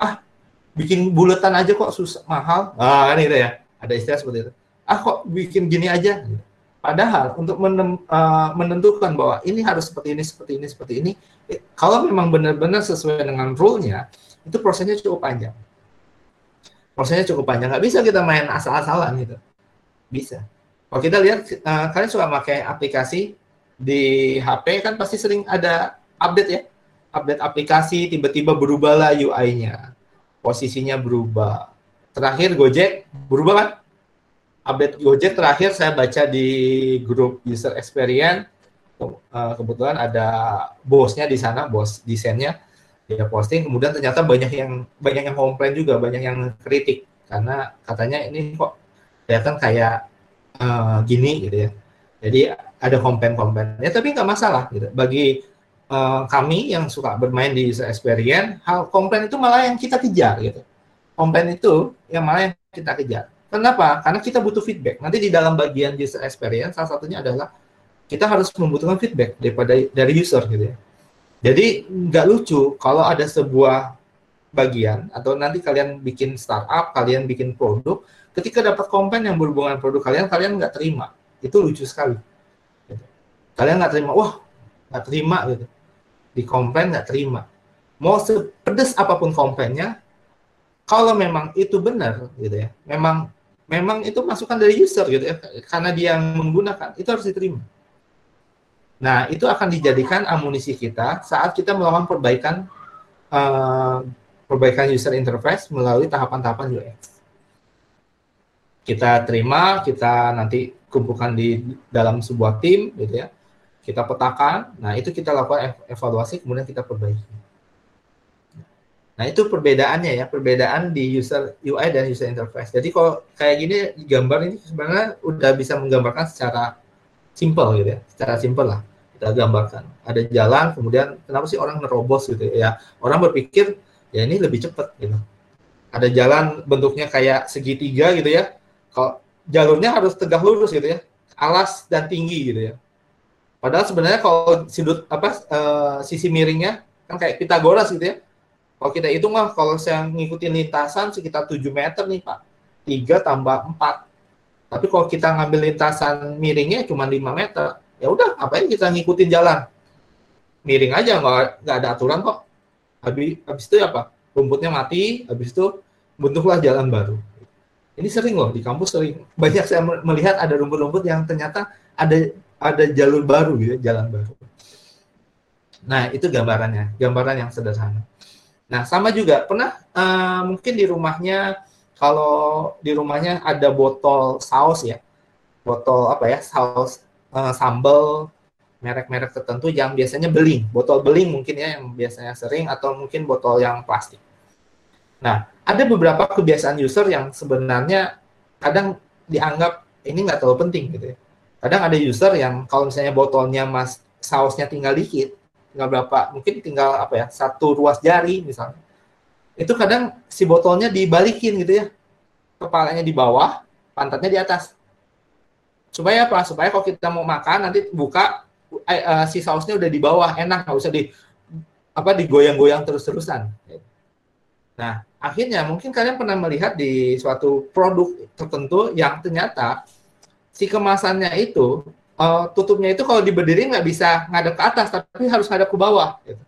Ah, bikin buletan aja kok susah mahal. Ah, kan gitu ya. Ada istilah seperti itu. Ah, kok bikin gini aja. Padahal untuk menem, uh, menentukan bahwa ini harus seperti ini, seperti ini, seperti ini, eh, kalau memang benar-benar sesuai dengan rule-nya, itu prosesnya cukup panjang. Prosesnya cukup panjang. Nggak bisa kita main asal-asalan gitu. Bisa. Kalau kita lihat, uh, kalian suka pakai aplikasi di HP kan pasti sering ada update ya. Update aplikasi, tiba-tiba berubahlah UI-nya. Posisinya berubah. Terakhir Gojek berubah kan? Update Gojek terakhir saya baca di grup user experience. Uh, kebetulan ada bosnya di sana, bos desainnya. Dia posting kemudian ternyata banyak yang banyak yang komplain juga banyak yang kritik. Karena katanya ini kok kelihatan kayak uh, gini gitu ya. Jadi ada komplain-komplain ya tapi nggak masalah gitu. Bagi uh, kami yang suka bermain di user experience hal komplain itu malah yang kita kejar gitu. Komplain itu yang malah yang kita kejar kenapa karena kita butuh feedback nanti di dalam bagian user experience salah satunya adalah kita harus membutuhkan feedback daripada dari user gitu ya jadi nggak lucu kalau ada sebuah bagian atau nanti kalian bikin startup, kalian bikin produk, ketika dapat komplain yang berhubungan produk kalian, kalian nggak terima. Itu lucu sekali. Kalian nggak terima, wah nggak terima gitu. Di komplain nggak terima. Mau sepedes apa pun komplainnya, kalau memang itu benar gitu ya, memang memang itu masukan dari user gitu ya, karena dia yang menggunakan, itu harus diterima. Nah, itu akan dijadikan amunisi kita saat kita melakukan perbaikan uh, perbaikan user interface melalui tahapan-tahapan UX. Kita terima, kita nanti kumpulkan di dalam sebuah tim, gitu ya. Kita petakan, nah itu kita lakukan evaluasi, kemudian kita perbaiki. Nah itu perbedaannya ya, perbedaan di user UI dan user interface. Jadi kalau kayak gini gambar ini sebenarnya udah bisa menggambarkan secara simple gitu ya, secara simple lah kita gambarkan. Ada jalan, kemudian kenapa sih orang nerobos gitu ya? Orang berpikir ya ini lebih cepat gitu. Ada jalan bentuknya kayak segitiga gitu ya. Kalau jalurnya harus tegak lurus gitu ya, alas dan tinggi gitu ya. Padahal sebenarnya kalau sudut apa uh, sisi miringnya kan kayak Pitagoras gitu ya. Kalau kita hitung mah kalau saya ngikutin lintasan sekitar 7 meter nih Pak. 3 tambah 4. Tapi kalau kita ngambil lintasan miringnya cuma 5 meter, ya udah ngapain kita ngikutin jalan? Miring aja nggak nggak ada aturan kok. Habis habis itu apa? Rumputnya mati habis itu bentuklah jalan baru. Ini sering loh di kampus sering. Banyak saya melihat ada rumput-rumput yang ternyata ada ada jalur baru gitu jalan baru. Nah itu gambarannya gambaran yang sederhana nah sama juga pernah uh, mungkin di rumahnya kalau di rumahnya ada botol saus ya botol apa ya saus uh, sambal merek-merek tertentu yang biasanya beling, botol beling mungkin ya yang biasanya sering atau mungkin botol yang plastik. Nah, ada beberapa kebiasaan user yang sebenarnya kadang dianggap ini nggak terlalu penting gitu ya. Kadang ada user yang kalau misalnya botolnya mas sausnya tinggal dikit, tinggal berapa, mungkin tinggal apa ya satu ruas jari misalnya. Itu kadang si botolnya dibalikin gitu ya, kepalanya di bawah, pantatnya di atas. Supaya apa? Supaya kalau kita mau makan nanti buka uh, si sausnya udah di bawah. Enak nggak usah di apa digoyang-goyang terus-terusan. Nah akhirnya mungkin kalian pernah melihat di suatu produk tertentu yang ternyata si kemasannya itu uh, tutupnya itu kalau diberdiri nggak bisa ngadep ke atas tapi harus ngadep ke bawah gitu.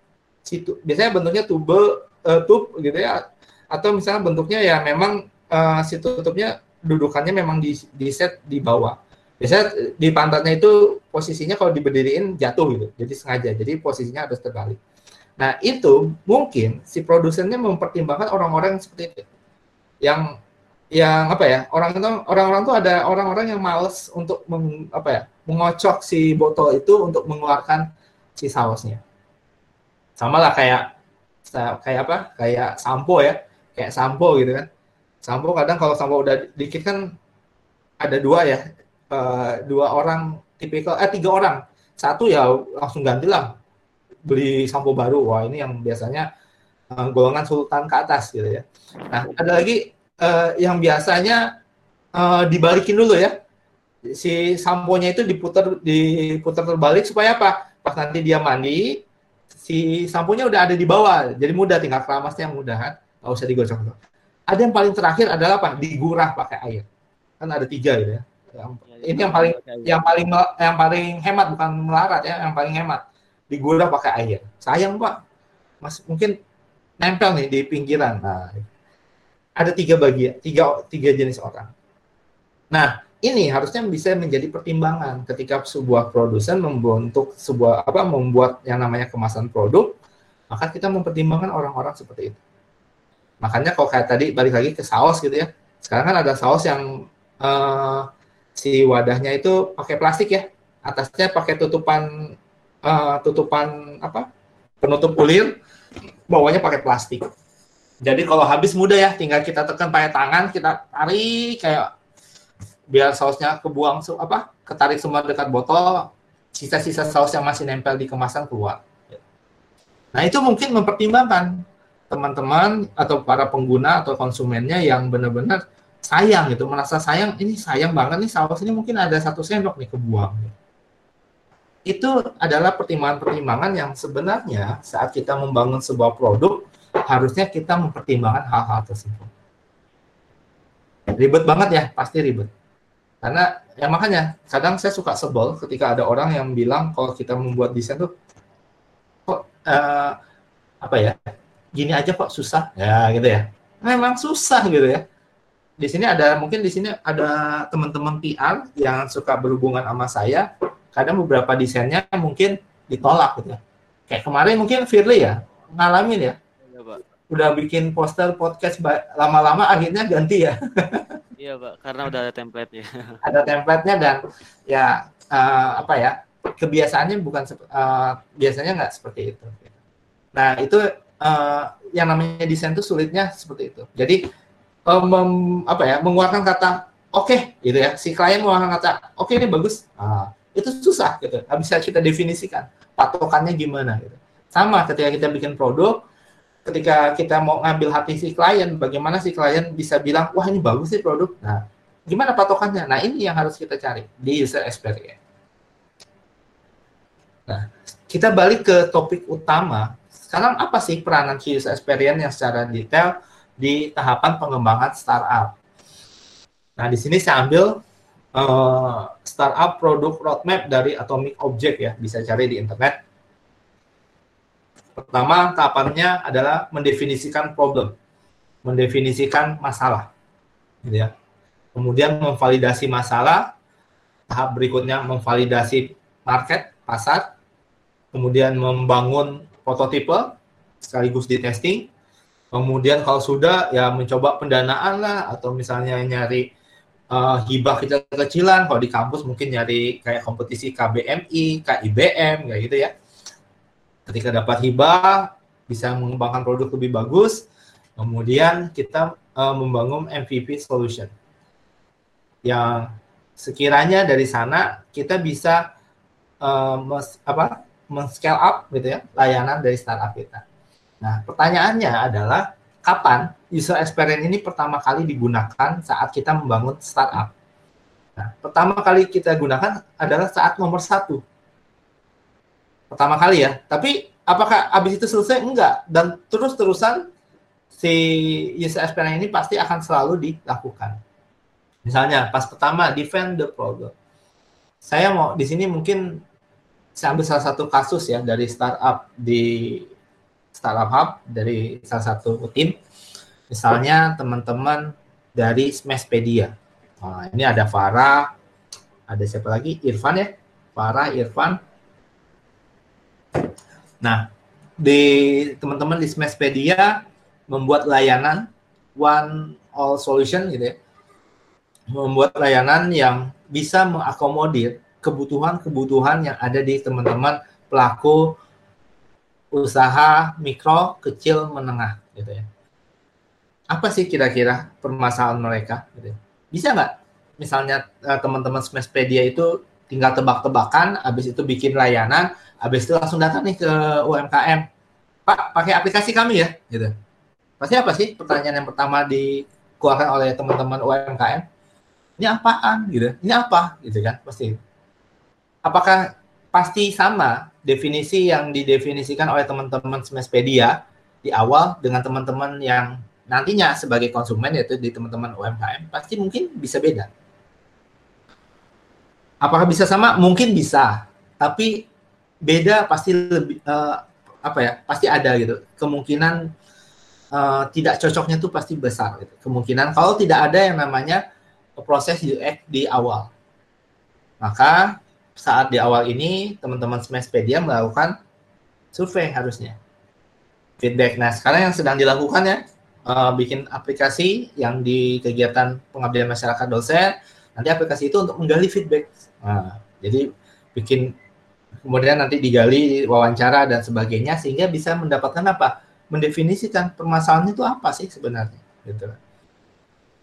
Situ, biasanya bentuknya tube uh, tube gitu ya. Atau misalnya bentuknya ya memang uh, si tutupnya dudukannya memang di, di set di bawah. Biasanya di pantatnya itu posisinya kalau diberdiriin jatuh gitu. Jadi sengaja jadi posisinya harus terbalik. Nah itu mungkin si produsennya mempertimbangkan orang-orang seperti itu. Yang yang apa ya orang itu orang-orang tuh ada orang-orang yang males untuk meng, apa ya mengocok si botol itu untuk mengeluarkan si sausnya. Sama lah kayak kayak apa? Kayak sampo ya. Kayak sampo gitu kan. Sampo kadang kalau sampo udah dikit kan ada dua ya. Uh, dua orang tipikal eh tiga orang. Satu ya langsung ganti lah. Beli sampo baru. Wah ini yang biasanya uh, golongan sultan ke atas gitu ya. Nah ada lagi uh, yang biasanya uh, dibalikin dulu ya. Si samponya itu diputar diputar terbalik supaya apa? Pas nanti dia mandi, si samponya udah ada di bawah, jadi mudah tinggal keramasnya mudah kan, nggak usah digosok. Ada yang paling terakhir adalah apa? Digurah pakai air. Kan ada tiga gitu ya. Yang, ya, ini yang paling yang paling yang paling hemat bukan melarat ya, yang paling hemat. Digurah pakai air. Sayang pak, mas mungkin nempel nih di pinggiran. Nah, ada tiga bagian, tiga, tiga jenis orang. Nah, ini harusnya bisa menjadi pertimbangan ketika sebuah produsen membentuk sebuah apa membuat yang namanya kemasan produk, maka kita mempertimbangkan orang-orang seperti itu. Makanya kalau kayak tadi balik lagi ke saus gitu ya. Sekarang kan ada saus yang uh, si wadahnya itu pakai plastik ya. Atasnya pakai tutupan uh, tutupan apa? penutup ulir, bawahnya pakai plastik. Jadi kalau habis mudah ya, tinggal kita tekan pakai tangan, kita tarik kayak biar sausnya kebuang apa? Ketarik semua dekat botol, sisa-sisa saus yang masih nempel di kemasan keluar. Nah, itu mungkin mempertimbangkan teman-teman atau para pengguna atau konsumennya yang benar-benar sayang gitu, merasa sayang, ini sayang banget nih saus ini mungkin ada satu sendok nih kebuang. Itu adalah pertimbangan-pertimbangan yang sebenarnya saat kita membangun sebuah produk harusnya kita mempertimbangkan hal-hal tersebut. Ribet banget ya, pasti ribet. Karena ya makanya kadang saya suka sebel ketika ada orang yang bilang kalau kita membuat desain tuh kok uh, apa ya gini aja kok susah ya gitu ya. Memang susah gitu ya. Di sini ada mungkin di sini ada teman-teman PR yang suka berhubungan sama saya. Kadang beberapa desainnya mungkin ditolak gitu ya. Kayak kemarin mungkin Firly ya ngalamin ya udah bikin poster podcast lama-lama akhirnya ganti ya. iya pak, karena udah ada template-nya. ada template-nya dan ya uh, apa ya kebiasaannya bukan uh, biasanya nggak seperti itu. Nah itu uh, yang namanya desain itu sulitnya seperti itu. Jadi um, apa ya mengeluarkan kata oke okay, gitu ya si klien mengeluarkan kata oke okay, ini bagus. Ah, itu susah gitu. Nggak bisa kita definisikan patokannya gimana gitu. Sama ketika kita bikin produk ketika kita mau ngambil hati si klien, bagaimana si klien bisa bilang, wah ini bagus sih produk. Nah, gimana patokannya? Nah, ini yang harus kita cari di user experience. Nah, kita balik ke topik utama. Sekarang apa sih peranan user experience yang secara detail di tahapan pengembangan startup? Nah, di sini saya ambil uh, startup produk roadmap dari Atomic Object ya, bisa cari di internet Pertama, tahapannya adalah mendefinisikan problem, mendefinisikan masalah. Gitu ya. Kemudian memvalidasi masalah, tahap berikutnya memvalidasi market, pasar, kemudian membangun prototipe, sekaligus di testing, kemudian kalau sudah ya mencoba pendanaan lah, atau misalnya nyari uh, hibah kecil-kecilan, kalau di kampus mungkin nyari kayak kompetisi KBMI, KIBM, kayak gitu ya ketika dapat hibah bisa mengembangkan produk lebih bagus kemudian kita uh, membangun MVP solution yang sekiranya dari sana kita bisa uh, apa men-scale up gitu ya layanan dari startup kita. Nah, pertanyaannya adalah kapan user experience ini pertama kali digunakan saat kita membangun startup? Nah, pertama kali kita gunakan adalah saat nomor satu, pertama kali ya. Tapi apakah habis itu selesai? Enggak. Dan terus-terusan si user experience ini pasti akan selalu dilakukan. Misalnya pas pertama defend the problem. Saya mau di sini mungkin saya ambil salah satu kasus ya dari startup di startup hub dari salah satu tim. Misalnya teman-teman dari Smashpedia. Nah, ini ada Farah, ada siapa lagi? Irfan ya. Farah, Irfan, Nah, di teman-teman di Smashpedia membuat layanan one all solution gitu ya. Membuat layanan yang bisa mengakomodir kebutuhan-kebutuhan yang ada di teman-teman pelaku usaha mikro, kecil, menengah gitu ya. Apa sih kira-kira permasalahan mereka gitu ya? Bisa nggak misalnya eh, teman-teman Smashpedia itu tinggal tebak-tebakan, habis itu bikin layanan, habis itu langsung datang nih ke UMKM. Pak, pakai aplikasi kami ya, gitu. Pasti apa sih pertanyaan yang pertama dikeluarkan oleh teman-teman UMKM? Ini apaan gitu? Ini apa gitu kan? Pasti. Apakah pasti sama definisi yang didefinisikan oleh teman-teman Smashpedia di awal dengan teman-teman yang nantinya sebagai konsumen yaitu di teman-teman UMKM pasti mungkin bisa beda. Apakah bisa sama? Mungkin bisa, tapi beda pasti lebih uh, apa ya? Pasti ada gitu. Kemungkinan uh, tidak cocoknya tuh pasti besar gitu. Kemungkinan kalau tidak ada yang namanya proses UX di awal. Maka saat di awal ini teman-teman Smashpedia melakukan survei harusnya. Feedback. Nah, sekarang yang sedang dilakukan ya, uh, bikin aplikasi yang di kegiatan pengabdian masyarakat dosen, nanti aplikasi itu untuk menggali feedback. Nah, jadi bikin kemudian nanti digali wawancara dan sebagainya sehingga bisa mendapatkan apa? Mendefinisikan permasalahan itu apa sih sebenarnya, gitu.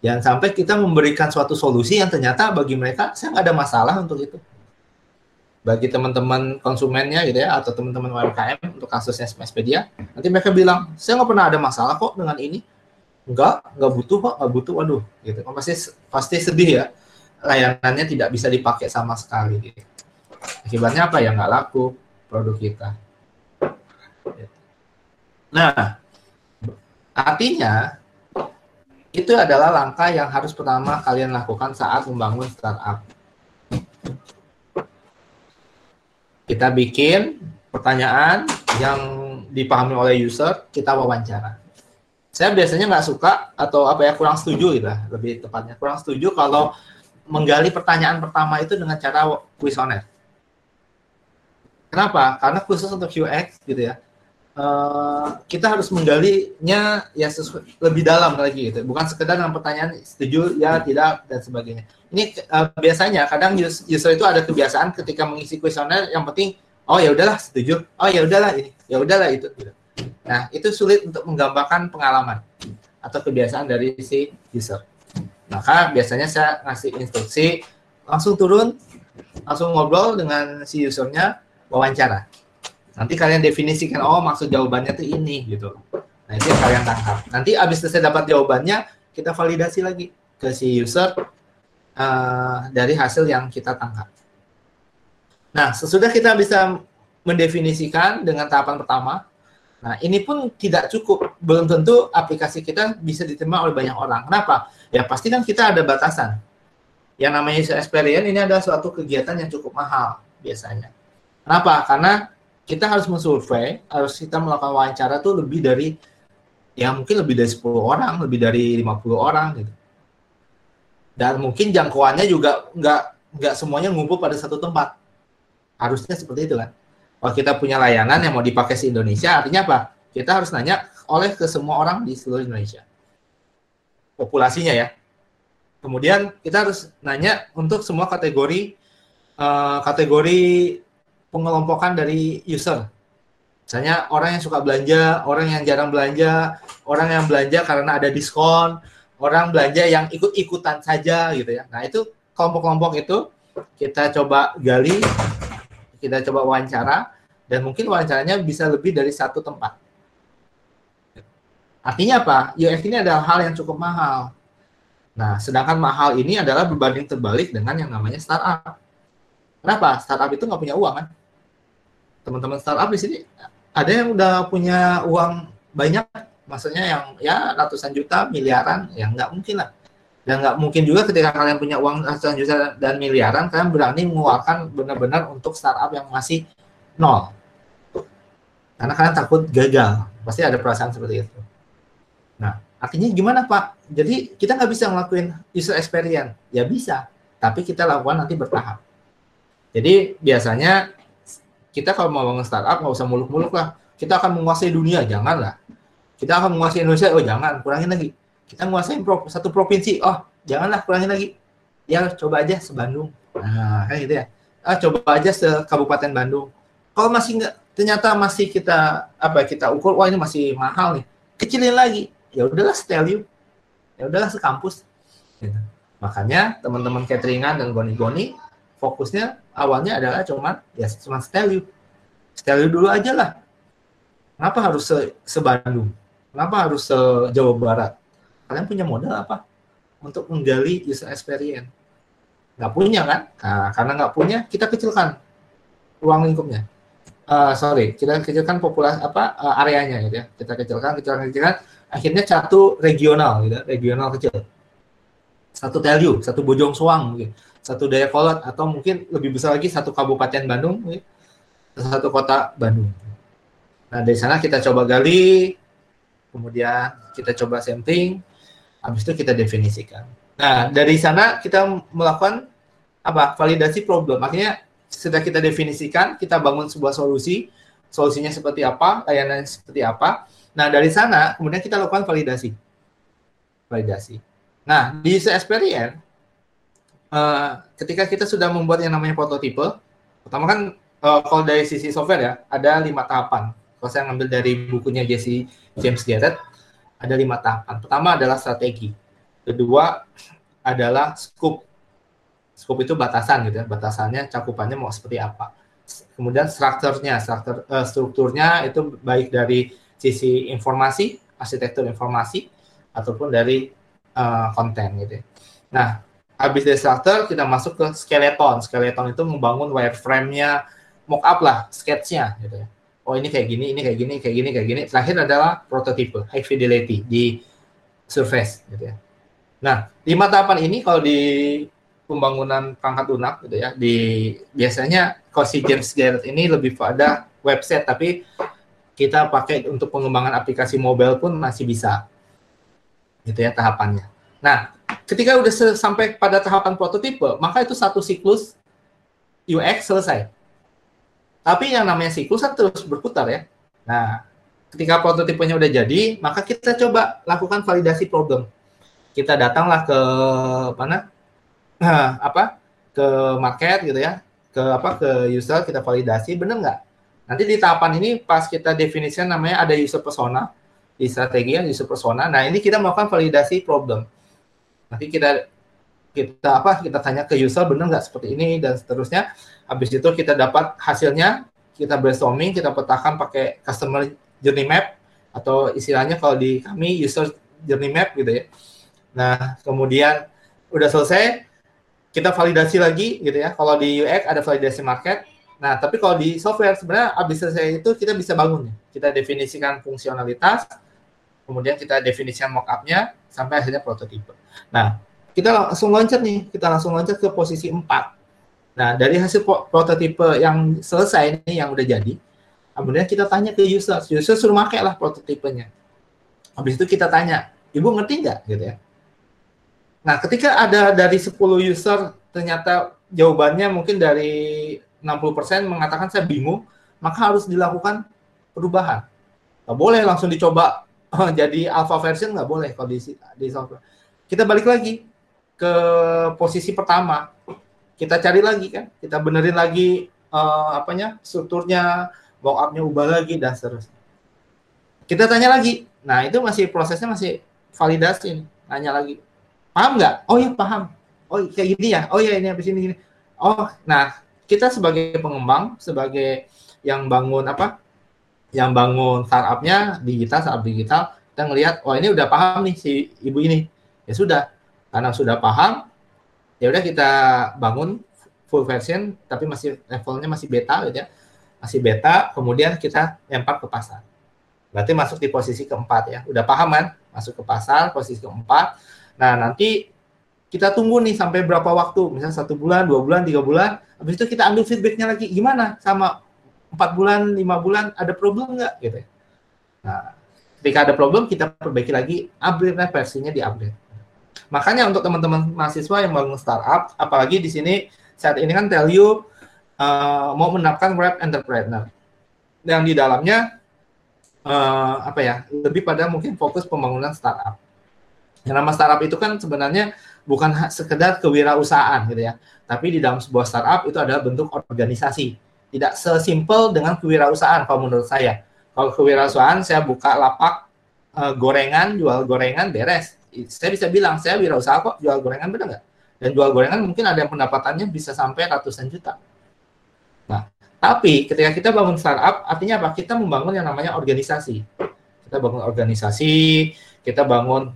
Jangan sampai kita memberikan suatu solusi yang ternyata bagi mereka saya nggak ada masalah untuk itu. Bagi teman-teman konsumennya gitu ya atau teman-teman UMKM untuk kasusnya Smashpedia, nanti mereka bilang saya nggak pernah ada masalah kok dengan ini. Enggak, nggak butuh kok, nggak butuh, waduh, gitu. Pasti pasti sedih ya layanannya tidak bisa dipakai sama sekali. Akibatnya apa ya nggak laku produk kita. Nah, artinya itu adalah langkah yang harus pertama kalian lakukan saat membangun startup. Kita bikin pertanyaan yang dipahami oleh user, kita wawancara. Saya biasanya nggak suka atau apa ya kurang setuju gitu, lebih tepatnya kurang setuju kalau menggali pertanyaan pertama itu dengan cara kuesioner. Kenapa? Karena khusus untuk UX gitu ya, uh, kita harus menggalinya ya lebih dalam lagi gitu. Bukan sekedar dengan pertanyaan setuju ya tidak dan sebagainya. Ini uh, biasanya kadang user itu ada kebiasaan ketika mengisi kuesioner yang penting oh ya udahlah setuju, oh ya udahlah ini, ya udahlah itu. Gitu. Nah itu sulit untuk menggambarkan pengalaman atau kebiasaan dari si user. Maka biasanya saya ngasih instruksi langsung turun, langsung ngobrol dengan si usernya, wawancara. Nanti kalian definisikan, oh maksud jawabannya tuh ini gitu. Nah itu yang kalian tangkap. Nanti abis selesai dapat jawabannya, kita validasi lagi ke si user uh, dari hasil yang kita tangkap. Nah sesudah kita bisa mendefinisikan dengan tahapan pertama, Nah, ini pun tidak cukup. Belum tentu aplikasi kita bisa diterima oleh banyak orang. Kenapa? Ya pasti kan kita ada batasan. Yang namanya user experience ini adalah suatu kegiatan yang cukup mahal biasanya. Kenapa? Karena kita harus mensurvey, harus kita melakukan wawancara tuh lebih dari ya mungkin lebih dari 10 orang, lebih dari 50 orang gitu. Dan mungkin jangkauannya juga nggak nggak semuanya ngumpul pada satu tempat. Harusnya seperti itu kan. Kalau kita punya layanan yang mau dipakai di Indonesia, artinya apa? Kita harus nanya oleh ke semua orang di seluruh Indonesia. Populasinya ya. Kemudian kita harus nanya untuk semua kategori uh, kategori pengelompokan dari user. Misalnya orang yang suka belanja, orang yang jarang belanja, orang yang belanja karena ada diskon, orang belanja yang ikut-ikutan saja gitu ya. Nah, itu kelompok-kelompok itu kita coba gali, kita coba wawancara dan mungkin wawancaranya bisa lebih dari satu tempat. Artinya apa? UX ini adalah hal yang cukup mahal. Nah, sedangkan mahal ini adalah berbanding terbalik dengan yang namanya startup. Kenapa? Startup itu nggak punya uang kan? Teman-teman startup di sini ada yang udah punya uang banyak, maksudnya yang ya ratusan juta, miliaran, ya nggak mungkin lah. Dan nggak mungkin juga ketika kalian punya uang ratusan juta dan miliaran, kalian berani mengeluarkan benar-benar untuk startup yang masih nol. Karena kalian takut gagal. Pasti ada perasaan seperti itu. Nah, artinya gimana Pak? Jadi kita nggak bisa ngelakuin user experience. Ya bisa, tapi kita lakukan nanti bertahap. Jadi biasanya kita kalau mau bangun startup nggak usah muluk-muluk lah. Kita akan menguasai dunia, janganlah. Kita akan menguasai Indonesia, oh jangan, kurangin lagi. kita pro, satu provinsi oh janganlah kurangin lagi ya coba aja sebandung nah kan gitu ya ah coba aja se Kabupaten Bandung kalau masih nggak ternyata masih kita apa kita ukur wah ini masih mahal nih. Kecilin lagi. Ya udahlah setel you ya udahlah sekampus. Gitu. makanya teman-teman cateringan dan goni-goni fokusnya awalnya adalah cuma ya cuma setel you setel you dulu aja lah. Kenapa harus se, se Bandung kenapa harus se Jawa Barat? Kalian punya modal apa? Untuk menggali user experience. Nggak punya kan? Nah, karena nggak punya kita kecilkan ruang lingkupnya uh, sorry kita kecilkan populasi apa uh, areanya gitu ya kita kecilkan kecilkan kecilkan akhirnya satu regional gitu regional kecil satu Telju satu Bojong Soang mungkin satu Dayakolot atau mungkin lebih besar lagi satu Kabupaten Bandung mungkin, satu kota Bandung nah dari sana kita coba gali kemudian kita coba sampling Habis itu kita definisikan. Nah, dari sana kita melakukan apa? Validasi problem. Akhirnya sudah kita definisikan, kita bangun sebuah solusi. Solusinya seperti apa, layanannya seperti apa. Nah, dari sana kemudian kita lakukan validasi. Validasi. Nah, di user experience uh, ketika kita sudah membuat yang namanya prototipe, pertama kan uh, kalau dari sisi software ya, ada lima tahapan. Kalau saya ngambil dari bukunya Jesse James Garrett, ada lima tahapan. Pertama adalah strategi. Kedua adalah scope. Scope itu batasan gitu ya. Batasannya cakupannya mau seperti apa. Kemudian strukturnya, struktur, uh, strukturnya itu baik dari sisi informasi, arsitektur informasi, ataupun dari uh, konten gitu. Ya. Nah, habis dari struktur kita masuk ke skeleton. Skeleton itu membangun wireframe-nya, mock-up lah, sketch-nya gitu ya oh ini kayak gini, ini kayak gini, kayak gini, kayak gini. Terakhir adalah prototipe, high fidelity di surface gitu ya. Nah, lima tahapan ini kalau di pembangunan perangkat lunak gitu ya, di biasanya kalau si James Garrett ini lebih pada website, tapi kita pakai untuk pengembangan aplikasi mobile pun masih bisa gitu ya tahapannya. Nah, ketika udah sampai pada tahapan prototipe, maka itu satu siklus UX selesai. Tapi yang namanya siklus kan terus berputar ya. Nah, ketika prototipenya udah jadi, maka kita coba lakukan validasi problem. Kita datanglah ke mana? Apa? Ke market gitu ya. Ke apa? Ke user kita validasi benar nggak? Nanti di tahapan ini pas kita definisikan namanya ada user persona di strategi yang user persona. Nah, ini kita melakukan validasi problem. Nanti kita kita apa kita tanya ke user benar nggak seperti ini dan seterusnya habis itu kita dapat hasilnya kita brainstorming kita petakan pakai customer journey map atau istilahnya kalau di kami user journey map gitu ya nah kemudian udah selesai kita validasi lagi gitu ya. Kalau di UX ada validasi market. Nah tapi kalau di software sebenarnya habis selesai itu kita bisa bangun kita definisikan fungsionalitas kemudian kita definisikan mockupnya sampai akhirnya prototipe. Nah kita langsung loncat nih, kita langsung loncat ke posisi 4. Nah, dari hasil prototipe yang selesai ini yang udah jadi, kemudian kita tanya ke user, user suruh pakai lah prototipenya. Habis itu kita tanya, ibu ngerti nggak? Gitu ya? Nah, ketika ada dari 10 user ternyata jawabannya mungkin dari 60% mengatakan saya bingung, maka harus dilakukan perubahan. Nggak boleh langsung dicoba jadi alpha version nggak boleh kalau di, di software. Kita balik lagi, ke posisi pertama. Kita cari lagi kan kita benerin lagi uh, apanya strukturnya mockupnya ubah lagi dan seterusnya. Kita tanya lagi. Nah itu masih prosesnya masih validasi nanya lagi paham nggak? Oh iya paham. Oh kayak gini ya? Oh iya ini habis ini gini. Oh nah kita sebagai pengembang sebagai yang bangun apa? Yang bangun startupnya digital startup digital kita ngelihat oh ini udah paham nih si ibu ini. Ya sudah karena sudah paham ya udah kita bangun full version tapi masih levelnya masih beta gitu ya. Masih beta kemudian kita lempar ke pasar. Berarti masuk di posisi keempat ya. Udah paham kan? Masuk ke pasar posisi keempat nah nanti kita tunggu nih sampai berapa waktu. Misalnya satu bulan dua bulan tiga bulan. Habis itu kita ambil feedbacknya lagi. Gimana sama empat bulan lima bulan? Ada problem nggak? Gitu ya. Nah ketika ada problem kita perbaiki lagi. Upgrade versinya di upgrade Makanya untuk teman-teman mahasiswa yang bangun startup, apalagi di sini saat ini kan tell you uh, mau menerapkan web entrepreneur. Yang di dalamnya uh, apa ya? Lebih pada mungkin fokus pembangunan startup. Yang nama startup itu kan sebenarnya bukan sekedar kewirausahaan gitu ya, tapi di dalam sebuah startup itu adalah bentuk organisasi. Tidak sesimpel dengan kewirausahaan kalau menurut saya. Kalau kewirausahaan saya buka lapak uh, gorengan, jual gorengan beres. Saya bisa bilang saya wirausaha kok jual gorengan benar nggak? Dan jual gorengan mungkin ada yang pendapatannya bisa sampai ratusan juta. Nah, tapi ketika kita bangun startup, artinya apa? Kita membangun yang namanya organisasi. Kita bangun organisasi, kita bangun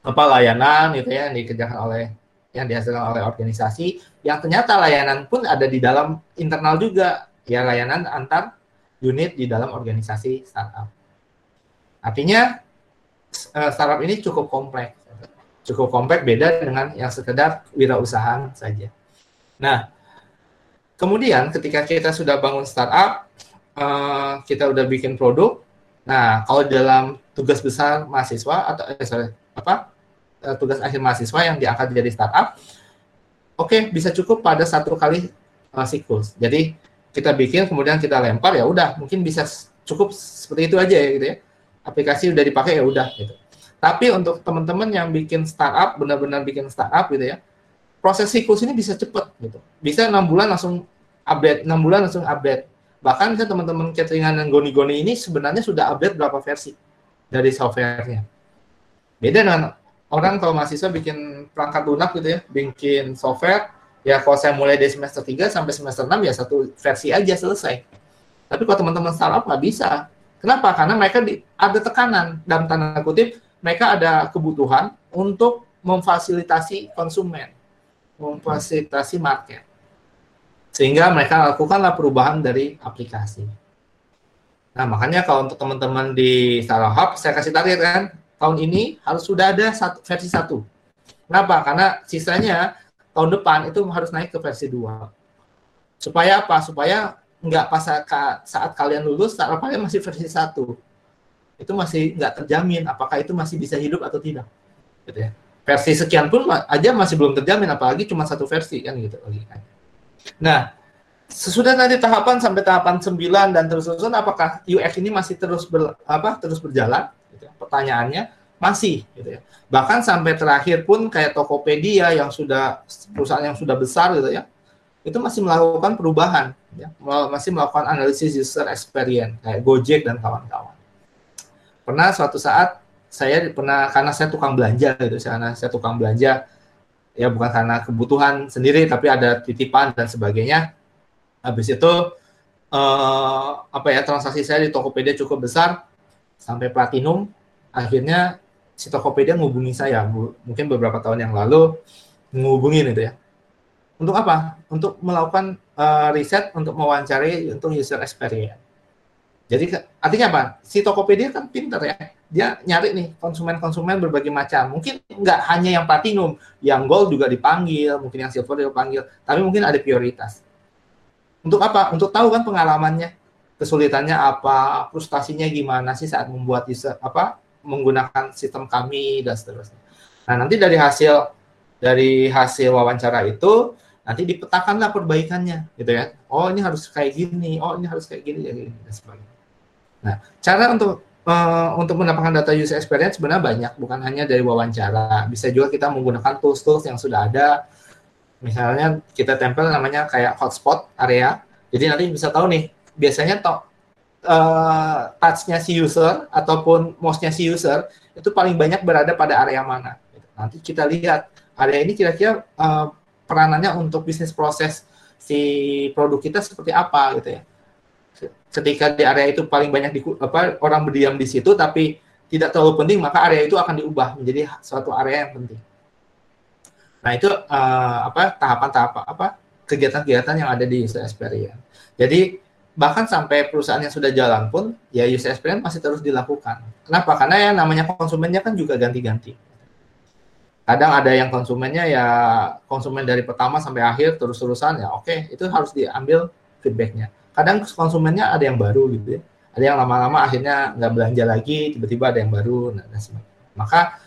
apa layanan gitu ya yang dikerjakan oleh yang dihasilkan oleh organisasi yang ternyata layanan pun ada di dalam internal juga ya layanan antar unit di dalam organisasi startup. Artinya eh, startup ini cukup kompleks, cukup kompleks beda dengan yang sekedar wirausahaan saja. Nah, kemudian ketika kita sudah bangun startup, eh, kita udah bikin produk. Nah, kalau dalam tugas besar mahasiswa atau eh, sorry, apa uh, tugas akhir mahasiswa yang diangkat jadi startup, oke okay, bisa cukup pada satu kali uh, siklus. Jadi kita bikin kemudian kita lempar ya udah mungkin bisa cukup seperti itu aja ya gitu ya. Aplikasi udah dipakai ya udah gitu. Tapi untuk teman-teman yang bikin startup benar-benar bikin startup gitu ya, proses siklus ini bisa cepet gitu. Bisa enam bulan langsung update, enam bulan langsung update. Bahkan kan teman-teman cateringan dan goni-goni ini sebenarnya sudah update berapa versi dari softwarenya. Beda dengan orang kalau mahasiswa bikin perangkat lunak gitu ya, bikin software, ya kalau saya mulai dari semester 3 sampai semester 6 ya satu versi aja selesai. Tapi kalau teman-teman startup nggak bisa. Kenapa? Karena mereka di, ada tekanan dalam tanda kutip, mereka ada kebutuhan untuk memfasilitasi konsumen, memfasilitasi market. Sehingga mereka lakukanlah perubahan dari aplikasi. Nah, makanya kalau untuk teman-teman di Startup saya kasih target kan, tahun ini harus sudah ada satu, versi satu. Kenapa? Karena sisanya tahun depan itu harus naik ke versi dua. Supaya apa? Supaya nggak pas saat kalian lulus, saat kalian masih versi satu. Itu masih nggak terjamin apakah itu masih bisa hidup atau tidak. Gitu ya. Versi sekian pun aja masih belum terjamin, apalagi cuma satu versi kan gitu Nah, sesudah nanti tahapan sampai tahapan 9 dan terus-terusan apakah UX ini masih terus ber, apa terus berjalan pertanyaannya masih gitu ya. Bahkan sampai terakhir pun kayak Tokopedia yang sudah perusahaan yang sudah besar gitu ya. Itu masih melakukan perubahan ya, masih melakukan analisis user experience kayak Gojek dan kawan-kawan. Pernah suatu saat saya pernah karena saya tukang belanja gitu, karena saya tukang belanja ya bukan karena kebutuhan sendiri tapi ada titipan dan sebagainya. Habis itu eh, apa ya transaksi saya di Tokopedia cukup besar sampai platinum akhirnya si Tokopedia ngubungi saya mungkin beberapa tahun yang lalu ngubungin itu ya. Untuk apa? Untuk melakukan uh, riset untuk mewawancari untuk user experience. Jadi artinya apa? Si Tokopedia kan pinter ya. Dia nyari nih konsumen-konsumen berbagai macam. Mungkin nggak hanya yang platinum yang gold juga dipanggil mungkin yang silver juga dipanggil tapi mungkin ada prioritas. Untuk apa? Untuk tahu kan pengalamannya. Kesulitannya apa? Frustasinya gimana sih saat membuat user apa menggunakan sistem kami dan seterusnya. Nah, nanti dari hasil dari hasil wawancara itu nanti dipetakanlah perbaikannya gitu ya. Oh, ini harus kayak gini, oh ini harus kayak gini ya gini dan sebagainya. Nah, cara untuk uh, untuk mendapatkan data user experience sebenarnya banyak, bukan hanya dari wawancara. Bisa juga kita menggunakan tools-tools yang sudah ada. Misalnya kita tempel namanya kayak hotspot area. Jadi nanti bisa tahu nih, biasanya toh uh, touch-nya si user ataupun mouse-nya si user itu paling banyak berada pada area mana. Nanti kita lihat area ini kira-kira uh, peranannya untuk bisnis proses si produk kita seperti apa gitu ya. Ketika di area itu paling banyak di, apa, orang berdiam di situ tapi tidak terlalu penting maka area itu akan diubah menjadi suatu area yang penting. Nah itu uh, apa tahapan-tahapan apa kegiatan-kegiatan yang ada di user experience. Jadi bahkan sampai perusahaan yang sudah jalan pun ya user experience masih terus dilakukan. Kenapa? Karena ya namanya konsumennya kan juga ganti-ganti. Kadang ada yang konsumennya ya konsumen dari pertama sampai akhir terus-terusan ya oke okay, itu harus diambil feedbacknya. Kadang konsumennya ada yang baru gitu ya. Ada yang lama-lama akhirnya nggak belanja lagi, tiba-tiba ada yang baru. Nah, dan Maka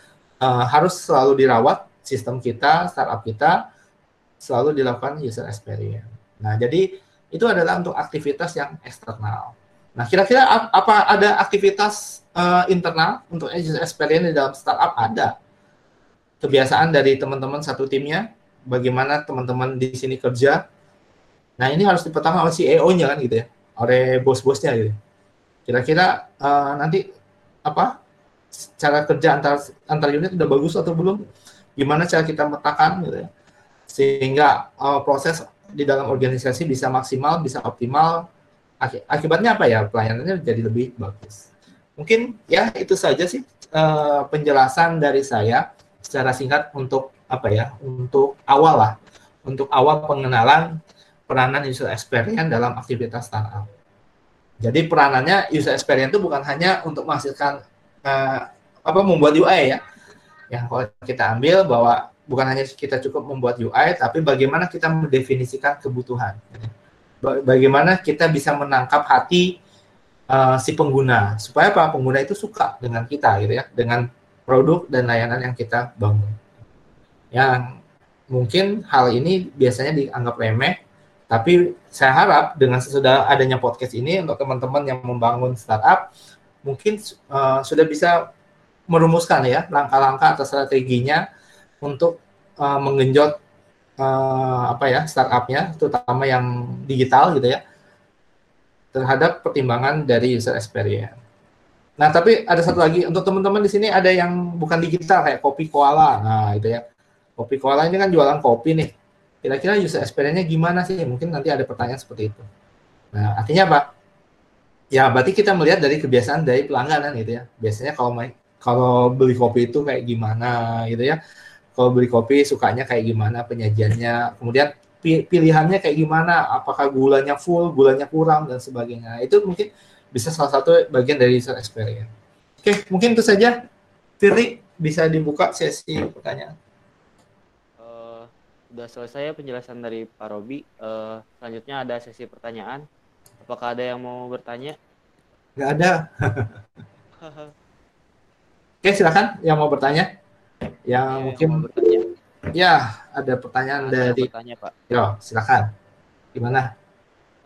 uh, harus selalu dirawat sistem kita, startup kita, selalu dilakukan user experience. Nah, jadi itu adalah untuk aktivitas yang eksternal. Nah, kira-kira apa ada aktivitas uh, internal untuk user experience di dalam startup? Ada. kebiasaan dari teman-teman satu timnya, bagaimana teman-teman di sini kerja. Nah ini harus dipetakan oleh CEO-nya kan gitu ya, oleh bos-bosnya gitu. Kira-kira uh, nanti apa cara kerja antar antar unit udah bagus atau belum? Gimana cara kita metakan gitu ya, sehingga uh, proses di dalam organisasi bisa maksimal, bisa optimal. Akibatnya apa ya? Pelayanannya jadi lebih bagus. Mungkin ya itu saja sih uh, penjelasan dari saya secara singkat untuk apa ya untuk awal lah untuk awal pengenalan peranan user experience dalam aktivitas startup. Jadi peranannya user experience itu bukan hanya untuk menghasilkan uh, apa membuat UI ya. Yang kalau kita ambil bahwa bukan hanya kita cukup membuat UI, tapi bagaimana kita mendefinisikan kebutuhan. Bagaimana kita bisa menangkap hati uh, si pengguna supaya apa pengguna itu suka dengan kita gitu ya, dengan produk dan layanan yang kita bangun. Yang mungkin hal ini biasanya dianggap remeh, tapi saya harap dengan sesudah adanya podcast ini untuk teman-teman yang membangun startup, mungkin uh, sudah bisa merumuskan ya langkah-langkah atau strateginya untuk uh, menggenjot uh, apa ya startupnya, terutama yang digital gitu ya, terhadap pertimbangan dari user experience. Nah, tapi ada satu lagi untuk teman-teman di sini ada yang bukan digital kayak kopi koala. Nah, itu ya. Kopi koala ini kan jualan kopi nih. Kira-kira user experience-nya gimana sih? Mungkin nanti ada pertanyaan seperti itu. Nah, artinya apa? Ya, berarti kita melihat dari kebiasaan dari pelanggan gitu ya. Biasanya kalau kalau beli kopi itu kayak gimana gitu ya. Kalau beli kopi sukanya kayak gimana penyajiannya. Kemudian pilihannya kayak gimana? Apakah gulanya full, gulanya kurang dan sebagainya. Itu mungkin bisa salah satu bagian dari user experience. Oke, mungkin itu saja. Firly, bisa dibuka sesi pertanyaan. Uh, udah selesai penjelasan dari Pak Robi. Uh, selanjutnya ada sesi pertanyaan. Apakah ada yang mau bertanya? Gak ada. Oke, silakan yang mau bertanya. Yang ya, mungkin yang bertanya. Ya, ada pertanyaan ada dari bertanya, Pak. Yo, silakan. Gimana?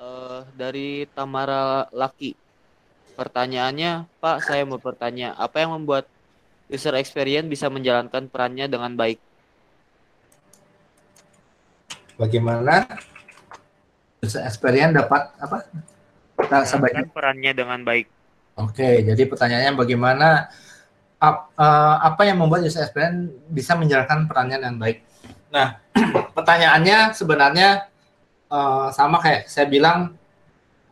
Uh, dari Tamara Laki. Pertanyaannya, Pak, saya mau bertanya, apa yang membuat user experience bisa menjalankan perannya dengan baik? Bagaimana user experience dapat apa? Menjalankan perannya dengan baik. Oke, jadi pertanyaannya bagaimana uh, apa yang membuat user experience bisa menjalankan perannya dengan baik? Nah, pertanyaannya sebenarnya uh, sama kayak saya bilang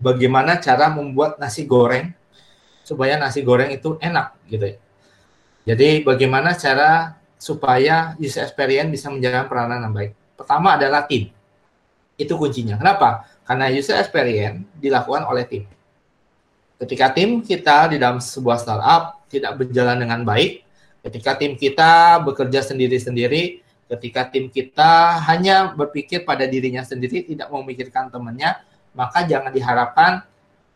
bagaimana cara membuat nasi goreng supaya nasi goreng itu enak gitu ya. Jadi bagaimana cara supaya user experience bisa menjalankan peranan yang baik. Pertama adalah tim. Itu kuncinya. Kenapa? Karena user experience dilakukan oleh tim. Ketika tim kita di dalam sebuah startup tidak berjalan dengan baik, ketika tim kita bekerja sendiri-sendiri, ketika tim kita hanya berpikir pada dirinya sendiri, tidak memikirkan temannya, maka jangan diharapkan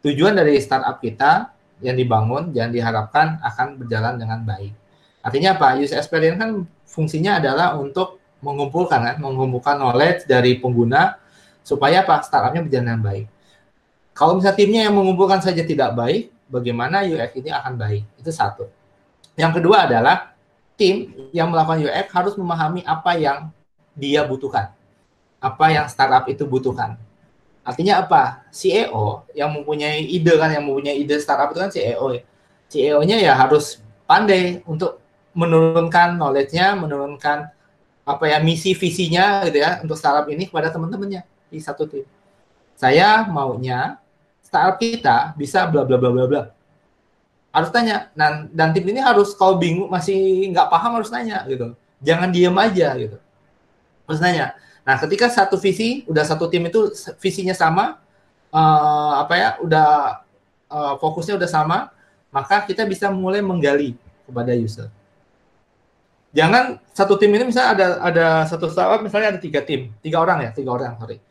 tujuan dari startup kita yang dibangun jangan diharapkan akan berjalan dengan baik. Artinya apa? User experience kan fungsinya adalah untuk mengumpulkan kan, mengumpulkan knowledge dari pengguna supaya apa? Startupnya berjalan dengan baik. Kalau misalnya timnya yang mengumpulkan saja tidak baik, bagaimana UX ini akan baik? Itu satu. Yang kedua adalah tim yang melakukan UX harus memahami apa yang dia butuhkan. Apa yang startup itu butuhkan Artinya apa? CEO yang mempunyai ide kan, yang mempunyai ide startup itu kan CEO ya. CEO-nya ya harus pandai untuk menurunkan knowledge-nya, menurunkan apa ya misi visinya gitu ya untuk startup ini kepada teman-temannya di satu tim. Saya maunya startup kita bisa bla bla bla bla bla. Harus tanya. Dan, dan tim ini harus kalau bingung masih nggak paham harus nanya gitu. Jangan diem aja gitu. Harus nanya Nah, ketika satu visi, udah satu tim itu visinya sama, uh, apa ya, udah uh, fokusnya udah sama, maka kita bisa mulai menggali kepada user. Jangan satu tim ini misalnya ada ada satu startup misalnya ada tiga tim, tiga orang ya, tiga orang sorry.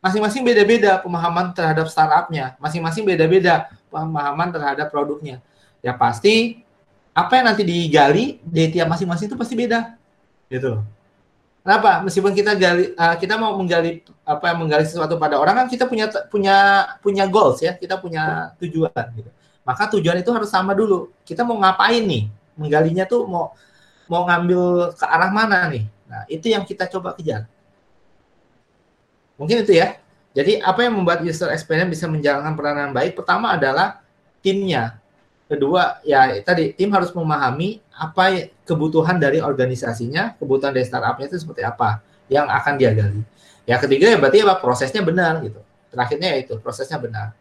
Masing-masing beda-beda pemahaman terhadap startupnya, masing-masing beda-beda pemahaman terhadap produknya. Ya pasti apa yang nanti digali di tiap masing-masing itu pasti beda, gitu. Kenapa? Meskipun kita gali, uh, kita mau menggali apa menggali sesuatu pada orang kan kita punya punya punya goals ya, kita punya tujuan gitu. Maka tujuan itu harus sama dulu. Kita mau ngapain nih? Menggalinya tuh mau mau ngambil ke arah mana nih? Nah, itu yang kita coba kejar. Mungkin itu ya. Jadi apa yang membuat user experience bisa menjalankan peranan baik? Pertama adalah timnya. Kedua, ya tadi tim harus memahami apa kebutuhan dari organisasinya, kebutuhan dari startupnya itu seperti apa yang akan dia gali. Ya ketiga ya berarti apa prosesnya benar gitu. Terakhirnya ya itu prosesnya benar.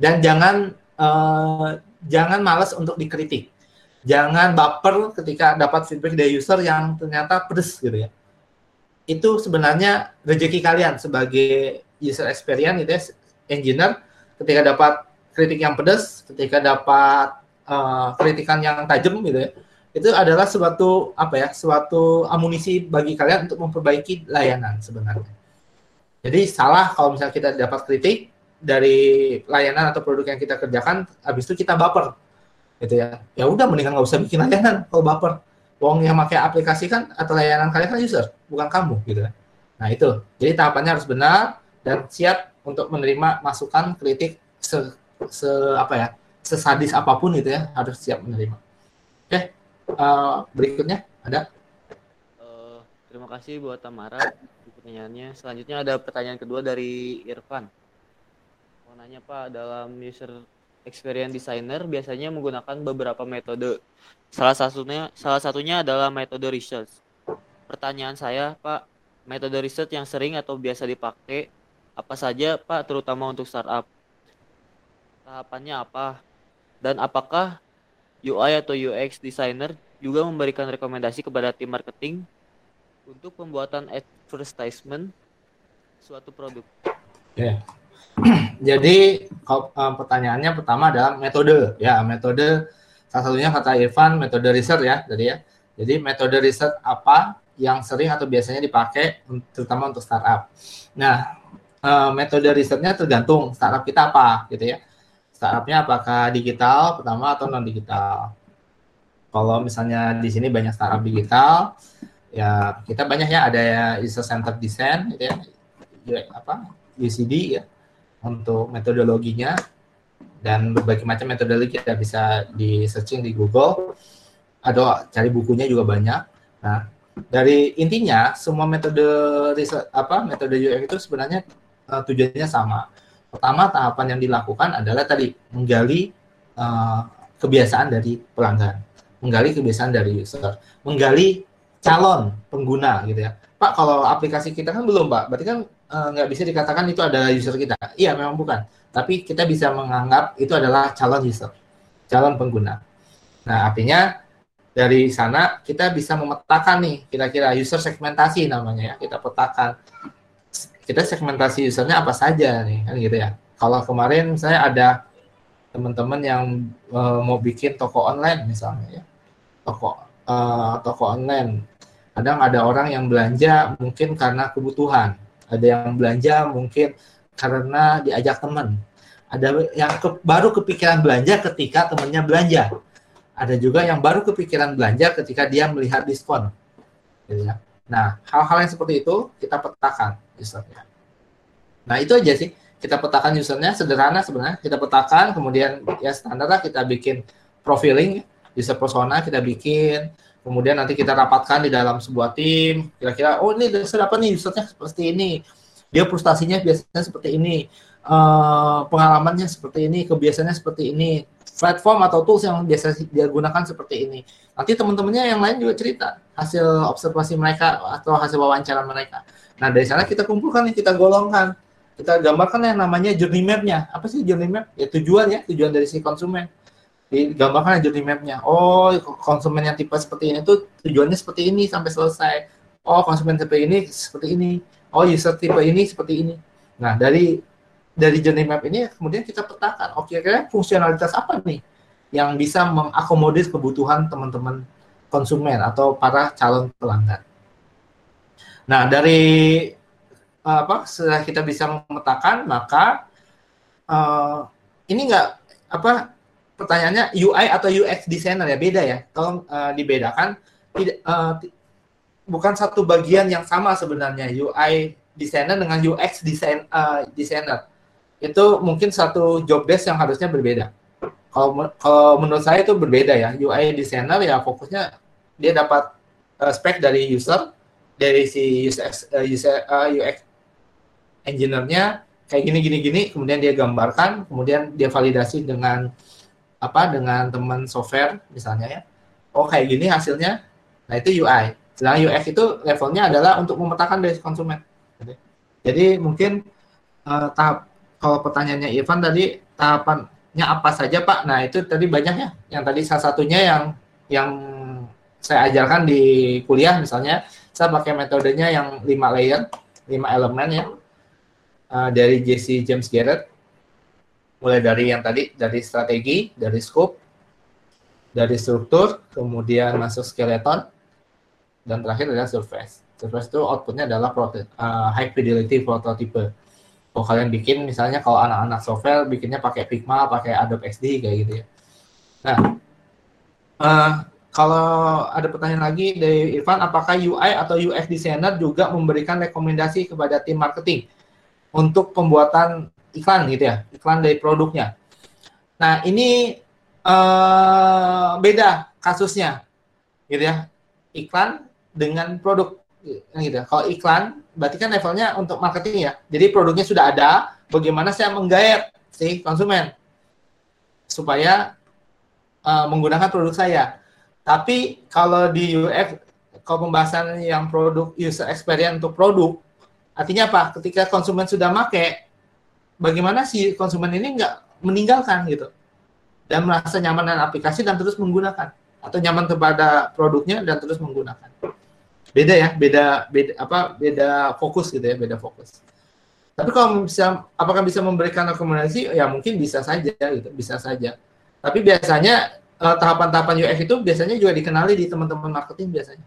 Dan jangan uh, jangan malas untuk dikritik. Jangan baper ketika dapat feedback dari user yang ternyata pedes gitu ya. Itu sebenarnya rezeki kalian sebagai user experience itu ya, engineer ketika dapat kritik yang pedas, ketika dapat uh, kritikan yang tajam gitu ya, itu adalah suatu apa ya, suatu amunisi bagi kalian untuk memperbaiki layanan sebenarnya. Jadi salah kalau misalnya kita dapat kritik dari layanan atau produk yang kita kerjakan, habis itu kita baper, gitu ya. Ya udah, mendingan nggak usah bikin layanan kalau baper. Wong yang pakai aplikasi kan atau layanan kalian kan user, bukan kamu, gitu ya. Nah itu, jadi tahapannya harus benar dan siap untuk menerima masukan kritik se se apa ya sesadis apa pun itu ya harus siap menerima. Oke, uh, berikutnya ada. Uh, terima kasih buat Tamara pertanyaannya. Selanjutnya ada pertanyaan kedua dari Irfan. Mau nanya Pak, dalam user experience designer biasanya menggunakan beberapa metode. Salah satunya salah satunya adalah metode research. Pertanyaan saya, Pak, metode research yang sering atau biasa dipakai apa saja, Pak, terutama untuk startup? tahapannya apa dan apakah UI atau UX designer juga memberikan rekomendasi kepada tim marketing untuk pembuatan advertisement suatu produk. Yeah. Jadi um, pertanyaannya pertama adalah metode ya metode salah satunya kata Irfan metode riset ya jadi ya. Jadi metode riset apa yang sering atau biasanya dipakai terutama untuk startup. Nah, uh, metode risetnya tergantung startup kita apa gitu ya startupnya apakah digital pertama atau non digital. Kalau misalnya di sini banyak startup digital, ya kita banyak ya ada ya user centered design gitu ya apa UCD ya untuk metodologinya dan berbagai macam metodologi kita bisa di searching di Google atau cari bukunya juga banyak. Nah, dari intinya semua metode riset apa metode UX itu sebenarnya uh, tujuannya sama Pertama tahapan yang dilakukan adalah tadi menggali uh, kebiasaan dari pelanggan, menggali kebiasaan dari user, menggali calon pengguna gitu ya. Pak, kalau aplikasi kita kan belum, Pak. Berarti kan uh, nggak bisa dikatakan itu adalah user kita. Iya, memang bukan. Tapi kita bisa menganggap itu adalah calon user, calon pengguna. Nah, artinya dari sana kita bisa memetakan nih kira-kira user segmentasi namanya ya. Kita petakan kita segmentasi usernya apa saja nih kan gitu ya kalau kemarin saya ada teman-teman yang uh, mau bikin toko online misalnya ya toko uh, toko online kadang ada orang yang belanja mungkin karena kebutuhan. Ada yang belanja mungkin karena diajak teman. Ada yang ke, baru kepikiran belanja ketika temannya belanja. Ada juga yang baru kepikiran belanja ketika dia melihat diskon. Gitu ya. nah hal-hal yang seperti itu kita petakan usernya. Nah itu aja sih. Kita petakan usernya sederhana sebenarnya. Kita petakan kemudian ya standar lah kita bikin profiling user persona kita bikin kemudian nanti kita rapatkan di dalam sebuah tim kira-kira oh ini user apa nih usernya seperti ini dia frustasinya biasanya seperti ini uh, pengalamannya seperti ini kebiasaannya seperti ini platform atau tools yang biasa dia gunakan seperti ini nanti teman-temannya yang lain juga cerita hasil observasi mereka atau hasil wawancara mereka Nah dari sana kita kumpulkan kita golongkan, kita gambarkan yang namanya journey map-nya. Apa sih journey map? Ya tujuan ya, tujuan dari si konsumen. Digambarkan journey map-nya. Oh konsumen yang tipe seperti ini tuh tujuannya seperti ini sampai selesai. Oh konsumen tipe ini seperti ini. Oh user tipe ini seperti ini. Nah dari dari journey map ini kemudian kita petakan. Oke, oh, kira fungsionalitas apa nih yang bisa mengakomodir kebutuhan teman-teman konsumen atau para calon pelanggan. Nah, dari apa setelah kita bisa memetakan, maka uh, ini enggak apa pertanyaannya UI atau UX designer ya beda ya. Kalau uh, dibedakan tidak uh, bukan satu bagian yang sama sebenarnya UI designer dengan UX design uh, designer. Itu mungkin satu job desk yang harusnya berbeda. Kalau kalau menurut saya itu berbeda ya. UI designer ya fokusnya dia dapat uh, spek dari user, dari si user, uh, user uh, UX engineer-nya kayak gini gini gini, kemudian dia gambarkan, kemudian dia validasi dengan apa dengan teman software misalnya ya. Oh kayak gini hasilnya. Nah itu UI. Sedangkan UX itu levelnya adalah untuk memetakan dari konsumen. Jadi mungkin uh, tahap kalau pertanyaannya Ivan tadi tahapannya apa saja Pak? Nah itu tadi banyak ya. Yang tadi salah satunya yang yang saya ajarkan di kuliah misalnya saya pakai metodenya yang lima layer, lima elemen ya uh, dari Jesse James Garrett. Mulai dari yang tadi dari strategi, dari scope, dari struktur, kemudian masuk skeleton, dan terakhir adalah surface. Surface itu outputnya adalah uh, high fidelity prototype kalau kalian bikin misalnya kalau anak-anak software bikinnya pakai Figma, pakai Adobe XD kayak gitu ya. Nah, uh, kalau ada pertanyaan lagi dari Irfan, apakah UI atau UX designer juga memberikan rekomendasi kepada tim marketing untuk pembuatan iklan gitu ya, iklan dari produknya? Nah, ini uh, beda kasusnya, gitu ya, iklan dengan produk gitu. Kalau iklan berarti kan levelnya untuk marketing ya. Jadi produknya sudah ada, bagaimana saya menggayat si konsumen supaya uh, menggunakan produk saya. Tapi kalau di UX kalau pembahasan yang produk user experience untuk produk, artinya apa? Ketika konsumen sudah make, bagaimana si konsumen ini nggak meninggalkan gitu. Dan merasa nyaman dengan aplikasi dan terus menggunakan. Atau nyaman kepada produknya dan terus menggunakan. Beda ya beda beda apa beda fokus gitu ya beda fokus. Tapi kalau bisa apakah bisa memberikan rekomendasi? Ya mungkin bisa saja gitu bisa saja. Tapi biasanya eh, tahapan-tahapan UX itu biasanya juga dikenali di teman-teman marketing biasanya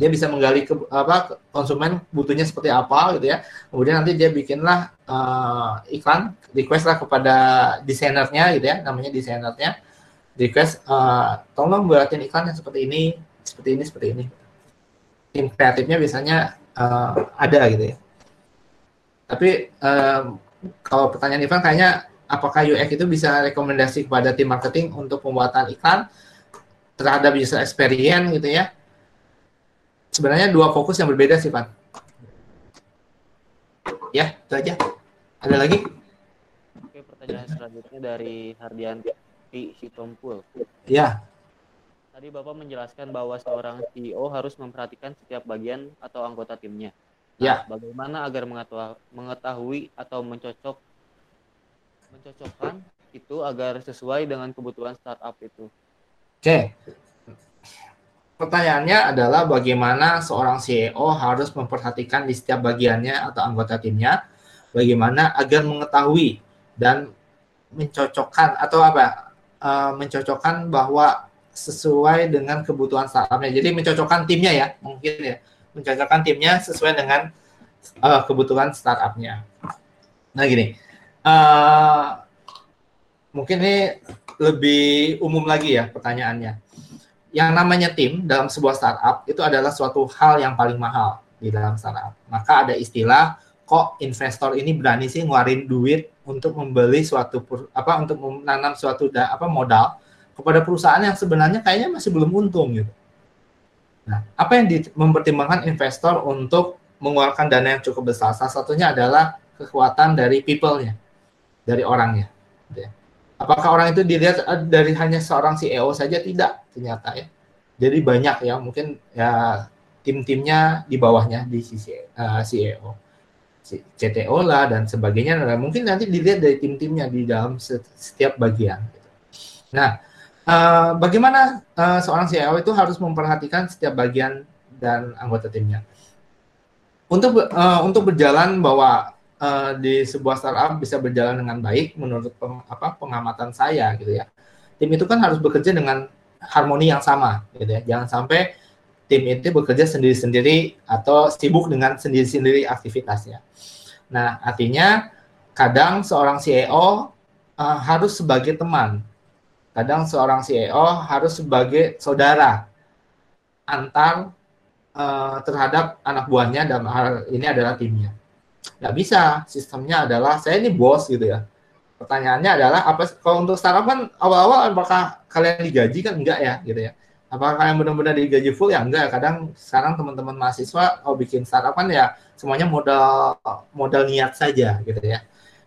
dia bisa menggali ke apa konsumen butuhnya seperti apa gitu ya kemudian nanti dia bikinlah uh, iklan request lah kepada desainernya gitu ya namanya desainernya request uh, tolong buatin iklan yang seperti ini seperti ini seperti ini tim kreatifnya biasanya uh, ada gitu ya. Tapi um, kalau pertanyaan Ivan kayaknya apakah UX itu bisa rekomendasi kepada tim marketing untuk pembuatan iklan terhadap user experience gitu ya? Sebenarnya dua fokus yang berbeda sih, Pak. Ya, itu aja. Ada lagi? Oke, pertanyaan selanjutnya dari Hardianti Sitompul. Ya. Tadi Bapak menjelaskan bahwa seorang CEO harus memperhatikan setiap bagian atau anggota timnya. Nah, ya. Bagaimana agar mengetahui atau mencocok mencocokkan itu agar sesuai dengan kebutuhan startup itu? Oke. Pertanyaannya adalah bagaimana seorang CEO harus memperhatikan di setiap bagiannya atau anggota timnya, bagaimana agar mengetahui dan mencocokkan atau apa? Uh, mencocokkan bahwa sesuai dengan kebutuhan startupnya. Jadi mencocokkan timnya ya, mungkin ya, mencocokkan timnya sesuai dengan uh, kebutuhan startupnya. Nah gini, uh, mungkin ini lebih umum lagi ya pertanyaannya. Yang namanya tim dalam sebuah startup itu adalah suatu hal yang paling mahal di dalam startup. Maka ada istilah kok investor ini berani sih ngeluarin duit untuk membeli suatu apa untuk menanam suatu da, apa modal kepada perusahaan yang sebenarnya kayaknya masih belum untung gitu. Nah, apa yang mempertimbangkan investor untuk mengeluarkan dana yang cukup besar? Salah satunya adalah kekuatan dari people-nya, dari orangnya. Gitu ya. Apakah orang itu dilihat eh, dari hanya seorang CEO saja? Tidak, ternyata ya. Jadi banyak ya, mungkin ya tim-timnya di bawahnya di sisi uh, CEO. CTO lah dan sebagainya. Nah, mungkin nanti dilihat dari tim-timnya di dalam setiap bagian. Gitu. Nah, Uh, bagaimana uh, seorang CEO itu harus memperhatikan setiap bagian dan anggota timnya. Untuk uh, untuk berjalan bahwa uh, di sebuah startup bisa berjalan dengan baik menurut peng, apa pengamatan saya gitu ya. Tim itu kan harus bekerja dengan harmoni yang sama gitu ya. Jangan sampai tim itu bekerja sendiri-sendiri atau sibuk dengan sendiri-sendiri aktivitasnya. Nah, artinya kadang seorang CEO uh, harus sebagai teman Kadang seorang CEO harus sebagai saudara antar uh, terhadap anak buahnya dan hal ini adalah timnya. Nggak bisa, sistemnya adalah saya ini bos gitu ya. Pertanyaannya adalah apa kalau untuk startup kan awal-awal apakah kalian digaji kan enggak ya gitu ya. Apakah kalian benar-benar digaji full ya enggak? Kadang sekarang teman-teman mahasiswa oh bikin startup kan ya semuanya modal modal niat saja gitu ya.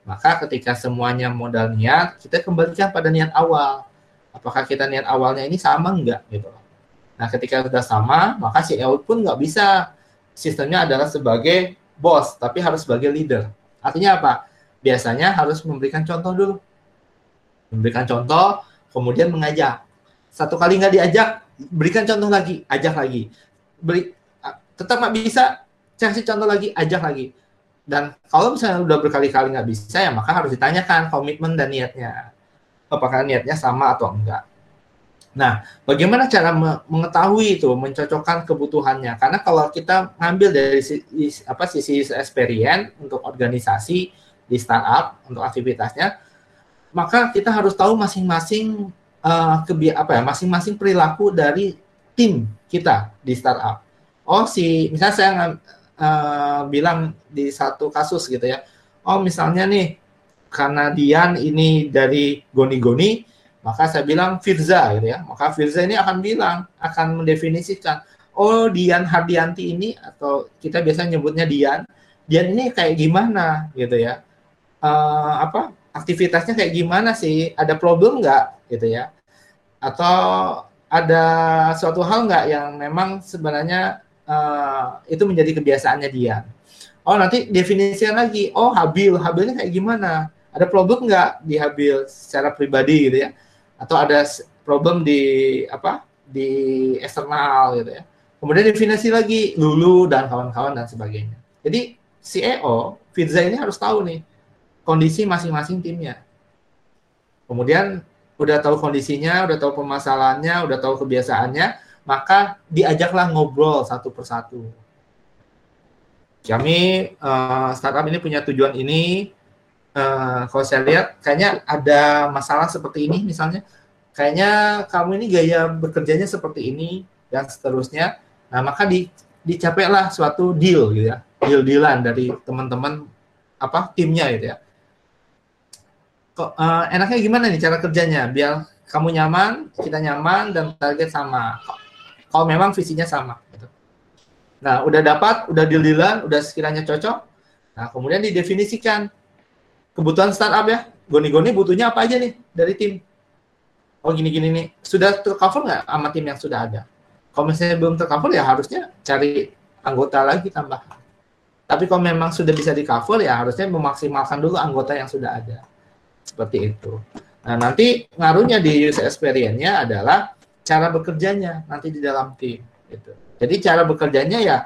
Maka ketika semuanya modal niat, kita kembalikan pada niat awal. Apakah kita niat awalnya ini sama enggak gitu. Nah, ketika sudah sama, maka CEO pun nggak bisa sistemnya adalah sebagai bos, tapi harus sebagai leader. Artinya apa? Biasanya harus memberikan contoh dulu. Memberikan contoh, kemudian mengajak. Satu kali nggak diajak, berikan contoh lagi, ajak lagi. Beri, tetap nggak bisa, kasih contoh lagi, ajak lagi. Dan kalau misalnya udah berkali-kali nggak bisa, ya maka harus ditanyakan komitmen dan niatnya. Apakah niatnya sama atau enggak. Nah, bagaimana cara mengetahui itu, mencocokkan kebutuhannya? Karena kalau kita ngambil dari sisi, apa sisi experience untuk organisasi di startup untuk aktivitasnya, maka kita harus tahu masing-masing uh, apa ya, masing-masing perilaku dari tim kita di startup. Oh, si misalnya saya uh, bilang di satu kasus gitu ya. Oh, misalnya nih karena Dian ini dari Goni-Goni, maka saya bilang Firza gitu ya. Maka Firza ini akan bilang, akan mendefinisikan, oh Dian Hardianti ini atau kita biasa nyebutnya Dian, Dian ini kayak gimana gitu ya. Uh, apa aktivitasnya kayak gimana sih? Ada problem nggak gitu ya? Atau ada suatu hal nggak yang memang sebenarnya uh, itu menjadi kebiasaannya dia? Oh nanti definisikan lagi. Oh habil, habilnya kayak gimana? Ada problem nggak di habil secara pribadi gitu ya? Atau ada problem di apa? Di eksternal gitu ya? Kemudian definisi lagi lulu dan kawan-kawan dan sebagainya. Jadi CEO Firza ini harus tahu nih kondisi masing-masing timnya. Kemudian udah tahu kondisinya, udah tahu permasalahannya, udah tahu kebiasaannya, maka diajaklah ngobrol satu persatu. Kami uh, startup ini punya tujuan ini. Uh, kalau saya lihat, kayaknya ada masalah seperti ini, misalnya, kayaknya kamu ini gaya bekerjanya seperti ini dan seterusnya. Nah, maka di, dicapailah suatu deal, gitu ya, deal-dealan dari teman-teman apa timnya, gitu ya kok uh, enaknya gimana nih cara kerjanya biar kamu nyaman, kita nyaman dan target sama. Kalau memang visinya sama. Gitu. Nah, udah dapat, udah deal-dealan, udah sekiranya cocok. Nah, kemudian didefinisikan kebutuhan startup ya. Goni-goni butuhnya apa aja nih dari tim? Oh gini-gini nih, sudah tercover nggak sama tim yang sudah ada? Kalau misalnya belum tercover ya harusnya cari anggota lagi tambah. Tapi kalau memang sudah bisa di cover ya harusnya memaksimalkan dulu anggota yang sudah ada seperti itu. Nah, nanti ngaruhnya di user experience-nya adalah cara bekerjanya nanti di dalam tim. Gitu. Jadi cara bekerjanya ya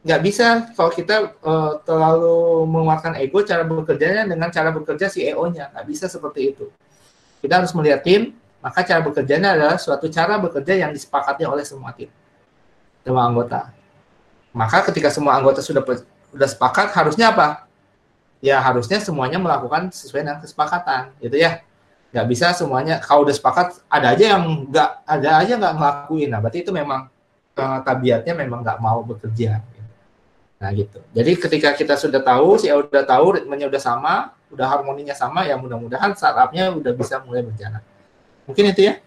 nggak bisa kalau kita uh, terlalu menguatkan ego cara bekerjanya dengan cara bekerja CEO-nya nggak bisa seperti itu. Kita harus melihat tim, maka cara bekerjanya adalah suatu cara bekerja yang disepakati oleh semua tim, semua anggota. Maka ketika semua anggota sudah sudah sepakat, harusnya apa? ya harusnya semuanya melakukan sesuai dengan kesepakatan gitu ya nggak bisa semuanya kalau udah sepakat ada aja yang nggak ada aja nggak ngelakuin nah berarti itu memang uh, tabiatnya memang nggak mau bekerja nah gitu. Jadi ketika kita sudah tahu si udah tahu ritmenya udah sama udah harmoninya sama ya mudah-mudahan startupnya udah bisa mulai berjalan. Mungkin itu ya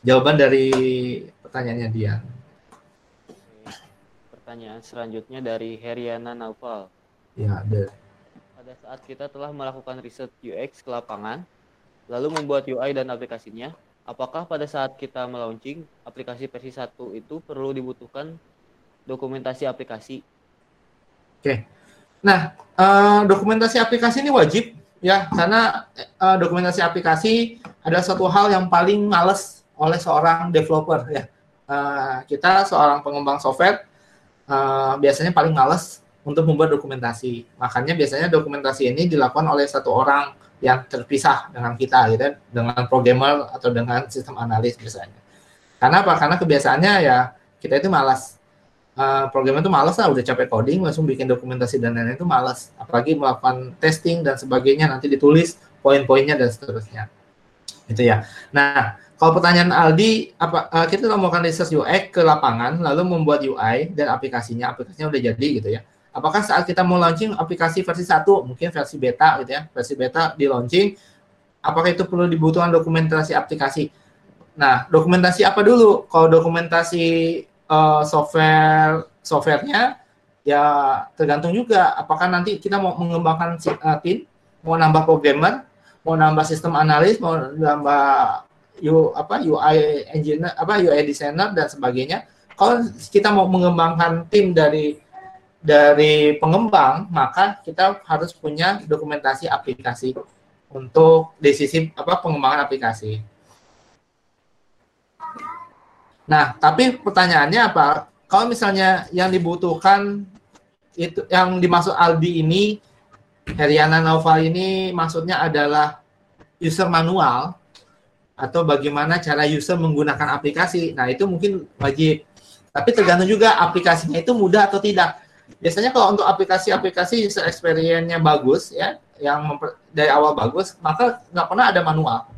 jawaban dari pertanyaannya dia pertanyaan selanjutnya dari Heriana Naufal. Ya ada. Pada saat kita telah melakukan riset UX ke lapangan, lalu membuat UI dan aplikasinya, apakah pada saat kita melaunching aplikasi versi 1 itu perlu dibutuhkan dokumentasi aplikasi? Oke. Nah, uh, dokumentasi aplikasi ini wajib ya, karena uh, dokumentasi aplikasi adalah satu hal yang paling males oleh seorang developer ya. Uh, kita seorang pengembang software biasanya paling males untuk membuat dokumentasi. Makanya biasanya dokumentasi ini dilakukan oleh satu orang yang terpisah dengan kita gitu dengan programmer atau dengan sistem analis biasanya. Karena apa? Karena kebiasaannya ya kita itu malas. Uh, programmer itu malas lah, udah capek coding, langsung bikin dokumentasi dan lain-lain itu malas. Apalagi melakukan testing dan sebagainya, nanti ditulis poin-poinnya dan seterusnya. Itu ya. Nah, kalau pertanyaan Aldi, apa uh, kita melakukan research UX ke lapangan, lalu membuat UI dan aplikasinya, aplikasinya udah jadi gitu ya apakah saat kita mau launching aplikasi versi 1, mungkin versi beta gitu ya, versi beta di launching, apakah itu perlu dibutuhkan dokumentasi aplikasi? Nah, dokumentasi apa dulu? Kalau dokumentasi uh, software softwarenya ya tergantung juga apakah nanti kita mau mengembangkan uh, tim, mau nambah programmer, mau nambah sistem analis, mau nambah U, apa UI engineer, apa UI designer dan sebagainya. Kalau kita mau mengembangkan tim dari dari pengembang, maka kita harus punya dokumentasi aplikasi untuk decisive apa pengembangan aplikasi. Nah, tapi pertanyaannya apa? Kalau misalnya yang dibutuhkan itu yang dimaksud Aldi ini Heriana Nova ini maksudnya adalah user manual atau bagaimana cara user menggunakan aplikasi. Nah, itu mungkin wajib. Tapi tergantung juga aplikasinya itu mudah atau tidak. Biasanya kalau untuk aplikasi-aplikasi user experience-nya bagus ya, yang dari awal bagus, maka nggak pernah ada manual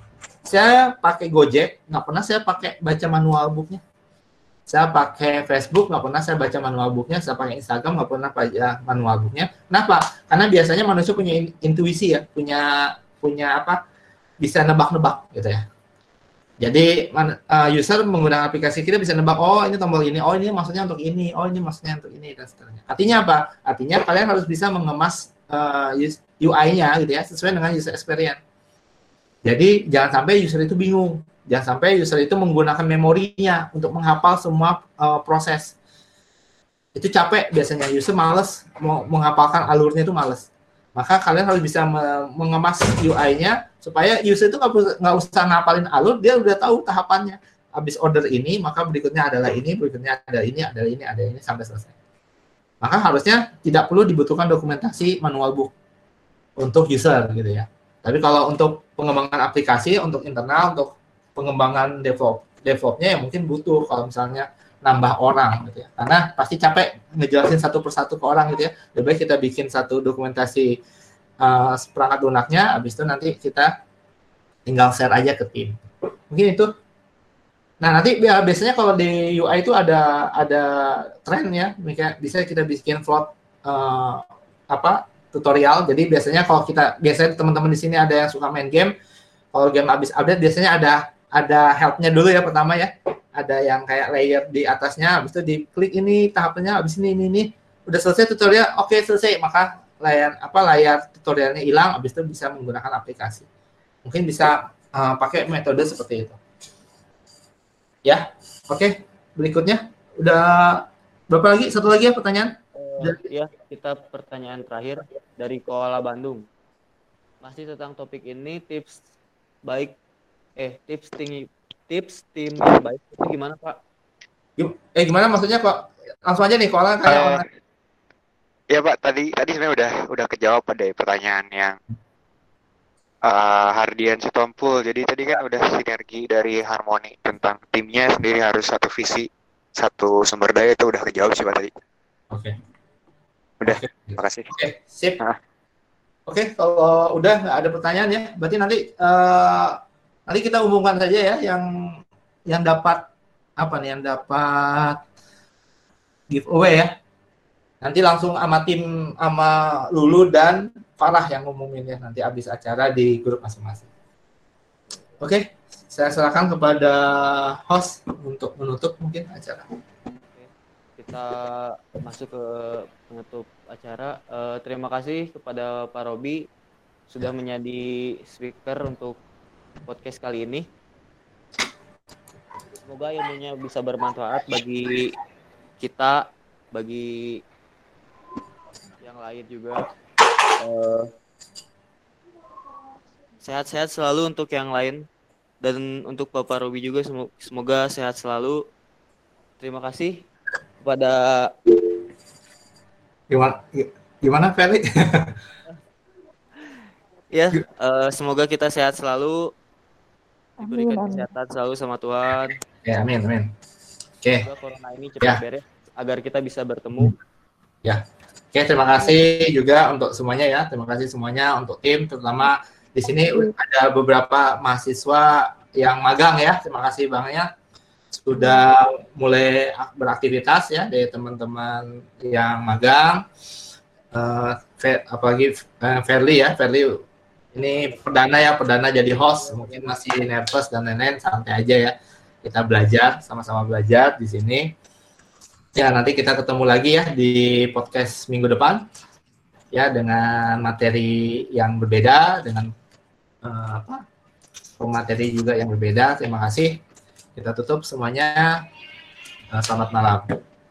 saya pakai Gojek, nggak pernah saya pakai baca manual booknya. Saya pakai Facebook, nggak pernah saya baca manual booknya. Saya pakai Instagram, nggak pernah baca manual booknya. Kenapa? Karena biasanya manusia punya intuisi ya, punya punya apa? Bisa nebak-nebak gitu ya. Jadi uh, user menggunakan aplikasi kita bisa nebak, oh ini tombol ini, oh ini maksudnya untuk ini, oh ini maksudnya untuk ini dan seterusnya. Artinya apa? Artinya kalian harus bisa mengemas uh, eh, UI-nya gitu ya sesuai dengan user experience. Jadi jangan sampai user itu bingung, jangan sampai user itu menggunakan memorinya untuk menghafal semua uh, proses. Itu capek biasanya user males mau menghafalkan alurnya itu males. Maka kalian harus bisa mengemas UI-nya supaya user itu nggak usah ngapalin alur, dia udah tahu tahapannya. Habis order ini, maka berikutnya adalah ini, berikutnya ada ini, ada ini, ada ini sampai selesai. Maka harusnya tidak perlu dibutuhkan dokumentasi manual book untuk user gitu ya. Tapi kalau untuk pengembangan aplikasi, untuk internal, untuk pengembangan develop, developnya ya mungkin butuh kalau misalnya nambah orang gitu ya. Karena pasti capek ngejelasin satu persatu ke orang gitu ya. Lebih baik kita bikin satu dokumentasi uh, perangkat lunaknya, habis itu nanti kita tinggal share aja ke tim. Mungkin itu. Nah nanti biasanya kalau di UI itu ada ada tren ya, bisa kita bikin float uh, apa tutorial. Jadi biasanya kalau kita biasanya teman-teman di sini ada yang suka main game, kalau game habis update biasanya ada ada helpnya dulu ya pertama ya. Ada yang kayak layer di atasnya, habis itu diklik ini tahapnya, habis ini ini ini udah selesai tutorial, oke okay, selesai, maka layar apa layar tutorialnya hilang, habis itu bisa menggunakan aplikasi. Mungkin bisa uh, pakai metode seperti itu. Ya, oke. Okay. Berikutnya udah berapa lagi? Satu lagi ya pertanyaan? Ya kita pertanyaan terakhir dari Koala Bandung. Masih tentang topik ini tips baik eh tips tinggi tips tim yang baik itu gimana Pak? Eh gimana maksudnya kok langsung aja nih Koala kayak uh, Ya Pak tadi tadi sebenarnya udah udah kejawab pada pertanyaan yang uh, Hardian Sitompul. Jadi tadi kan udah sinergi dari harmoni tentang timnya sendiri harus satu visi satu sumber daya itu udah kejawab sih Pak tadi. Oke. Okay. Udah, terima kasih. Oke, okay, sip. Nah. Oke, okay, kalau udah nggak ada pertanyaan ya, berarti nanti uh, nanti kita umumkan saja ya yang yang dapat apa nih yang dapat giveaway ya. Nanti langsung sama tim sama Lulu dan Farah yang ngumumin ya nanti habis acara di grup masing-masing. Oke, okay, saya serahkan kepada host untuk menutup mungkin acara kita masuk ke penutup acara. Uh, terima kasih kepada Pak Robi sudah menjadi speaker untuk podcast kali ini. Semoga ilmunya bisa bermanfaat bagi kita, bagi yang lain juga. Uh, sehat-sehat selalu untuk yang lain dan untuk Bapak Robi juga semoga sehat selalu. Terima kasih kepada gimana gimana Felix? ya, uh, semoga kita sehat selalu diberikan kesehatan selalu sama Tuhan. Ya, amin, amin. Oke. Okay. corona ini cepat ya. beres agar kita bisa bertemu. Ya. Oke, terima kasih juga untuk semuanya ya. Terima kasih semuanya untuk tim terutama di sini ada beberapa mahasiswa yang magang ya. Terima kasih banyak sudah mulai beraktivitas ya dari teman-teman yang magang uh, apalagi uh, Fairly ya Fairly ini perdana ya perdana jadi host mungkin masih nervous dan lain-lain santai aja ya kita belajar sama-sama belajar di sini. Ya nanti kita ketemu lagi ya di podcast minggu depan ya dengan materi yang berbeda dengan uh, apa materi juga yang berbeda. Terima kasih. Kita tutup semuanya. Uh, selamat malam.